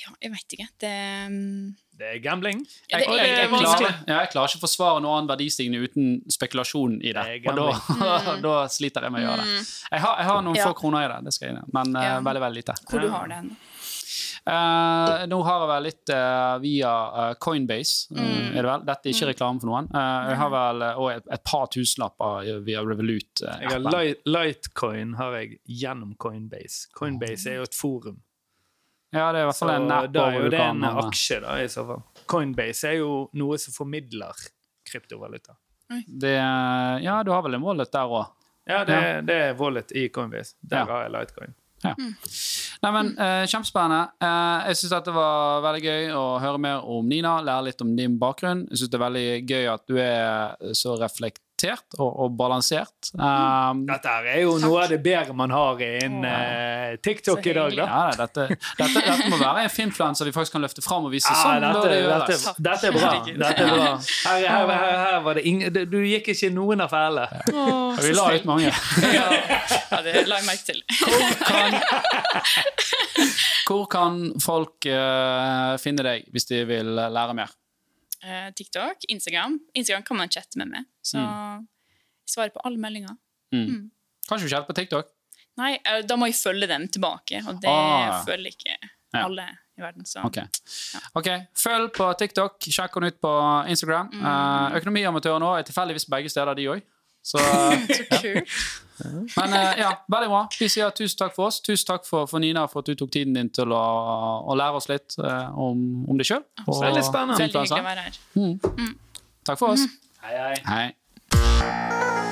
Ja, jeg vet ikke. Det mm, Det er gambling. Ja, det Jeg, er jeg, jeg, klarer, jeg klarer ikke å forsvare noe annen verdistigning uten spekulasjon i det. Det Og da, [LAUGHS] da sliter jeg med å gjøre det. Jeg har, jeg har noen Mm. Ja. få kroner i det, det skal jeg innrømme, men ja. uh, veldig veldig lite. hvor du har det Eh, nå har jeg vel litt uh, via eh, Coinbase, eh, Mm. er det vel? Dette er ikke reklame for noen. Eh, jeg har vel eh, et, et par tusenlapper via Revolut. Jeg har appen. Light, Litecoin har jeg gjennom Coinbase. Coinbase er jo et forum. Ja, det er i hvert Så fall en app da er jo det en aksje, da, i så fall. Coinbase er jo noe som formidler kryptovaluta. Det, ja, du har vel en wallet der òg. Ja, det, Ja. det er wallet i Coinbase. Der Ja. har jeg Litecoin. Nei, men eh, Kjempespennende. Eh, jeg syns det var veldig gøy å høre mer om Nina, lære litt om din bakgrunn. Jeg syns det er veldig gøy at du er så reflektert og, og balansert. Um, Dette er jo noe av det bedre man har innen uh, TikTok i dag, da. ja, dette, dette, dette må være en filmfluencer vi faktisk kan løfte fram og vise. Ja, sånn dette, det dette, gjøres. dette er bra. Dette er bra. Her, her, her, her var det ingen Du gikk ikke noen noen affære. Og Vi la ut mange. Ja, ja, det la jeg merke til. Kan, hvor kan folk uh, finne deg hvis de vil lære mer? Eh, TikTok, Instagram. Instagram kan man chatte med meg, så Mm. jeg svarer på alle meldinger. Kanskje du kjenner på TikTok? Nei, eh, da må jeg følge dem tilbake, og det Ah, følger ikke Ja. alle i verden. Så Ok. ok, Følg på TikTok, sjekk henne ut på Instagram. Mm. Uh, Økonomiamatører nå er tilfeldigvis begge steder, de òg. Så, [LAUGHS] så kult. men eh, ja, veldig bra. Vi sier tusen takk for oss. Tusen takk for, for Nina for at du tok tiden din til å, å lære oss litt eh, om, om deg sjøl. Veldig spennende. Veldig hyggelig å være her. Takk for oss. Hei, hei. Hei.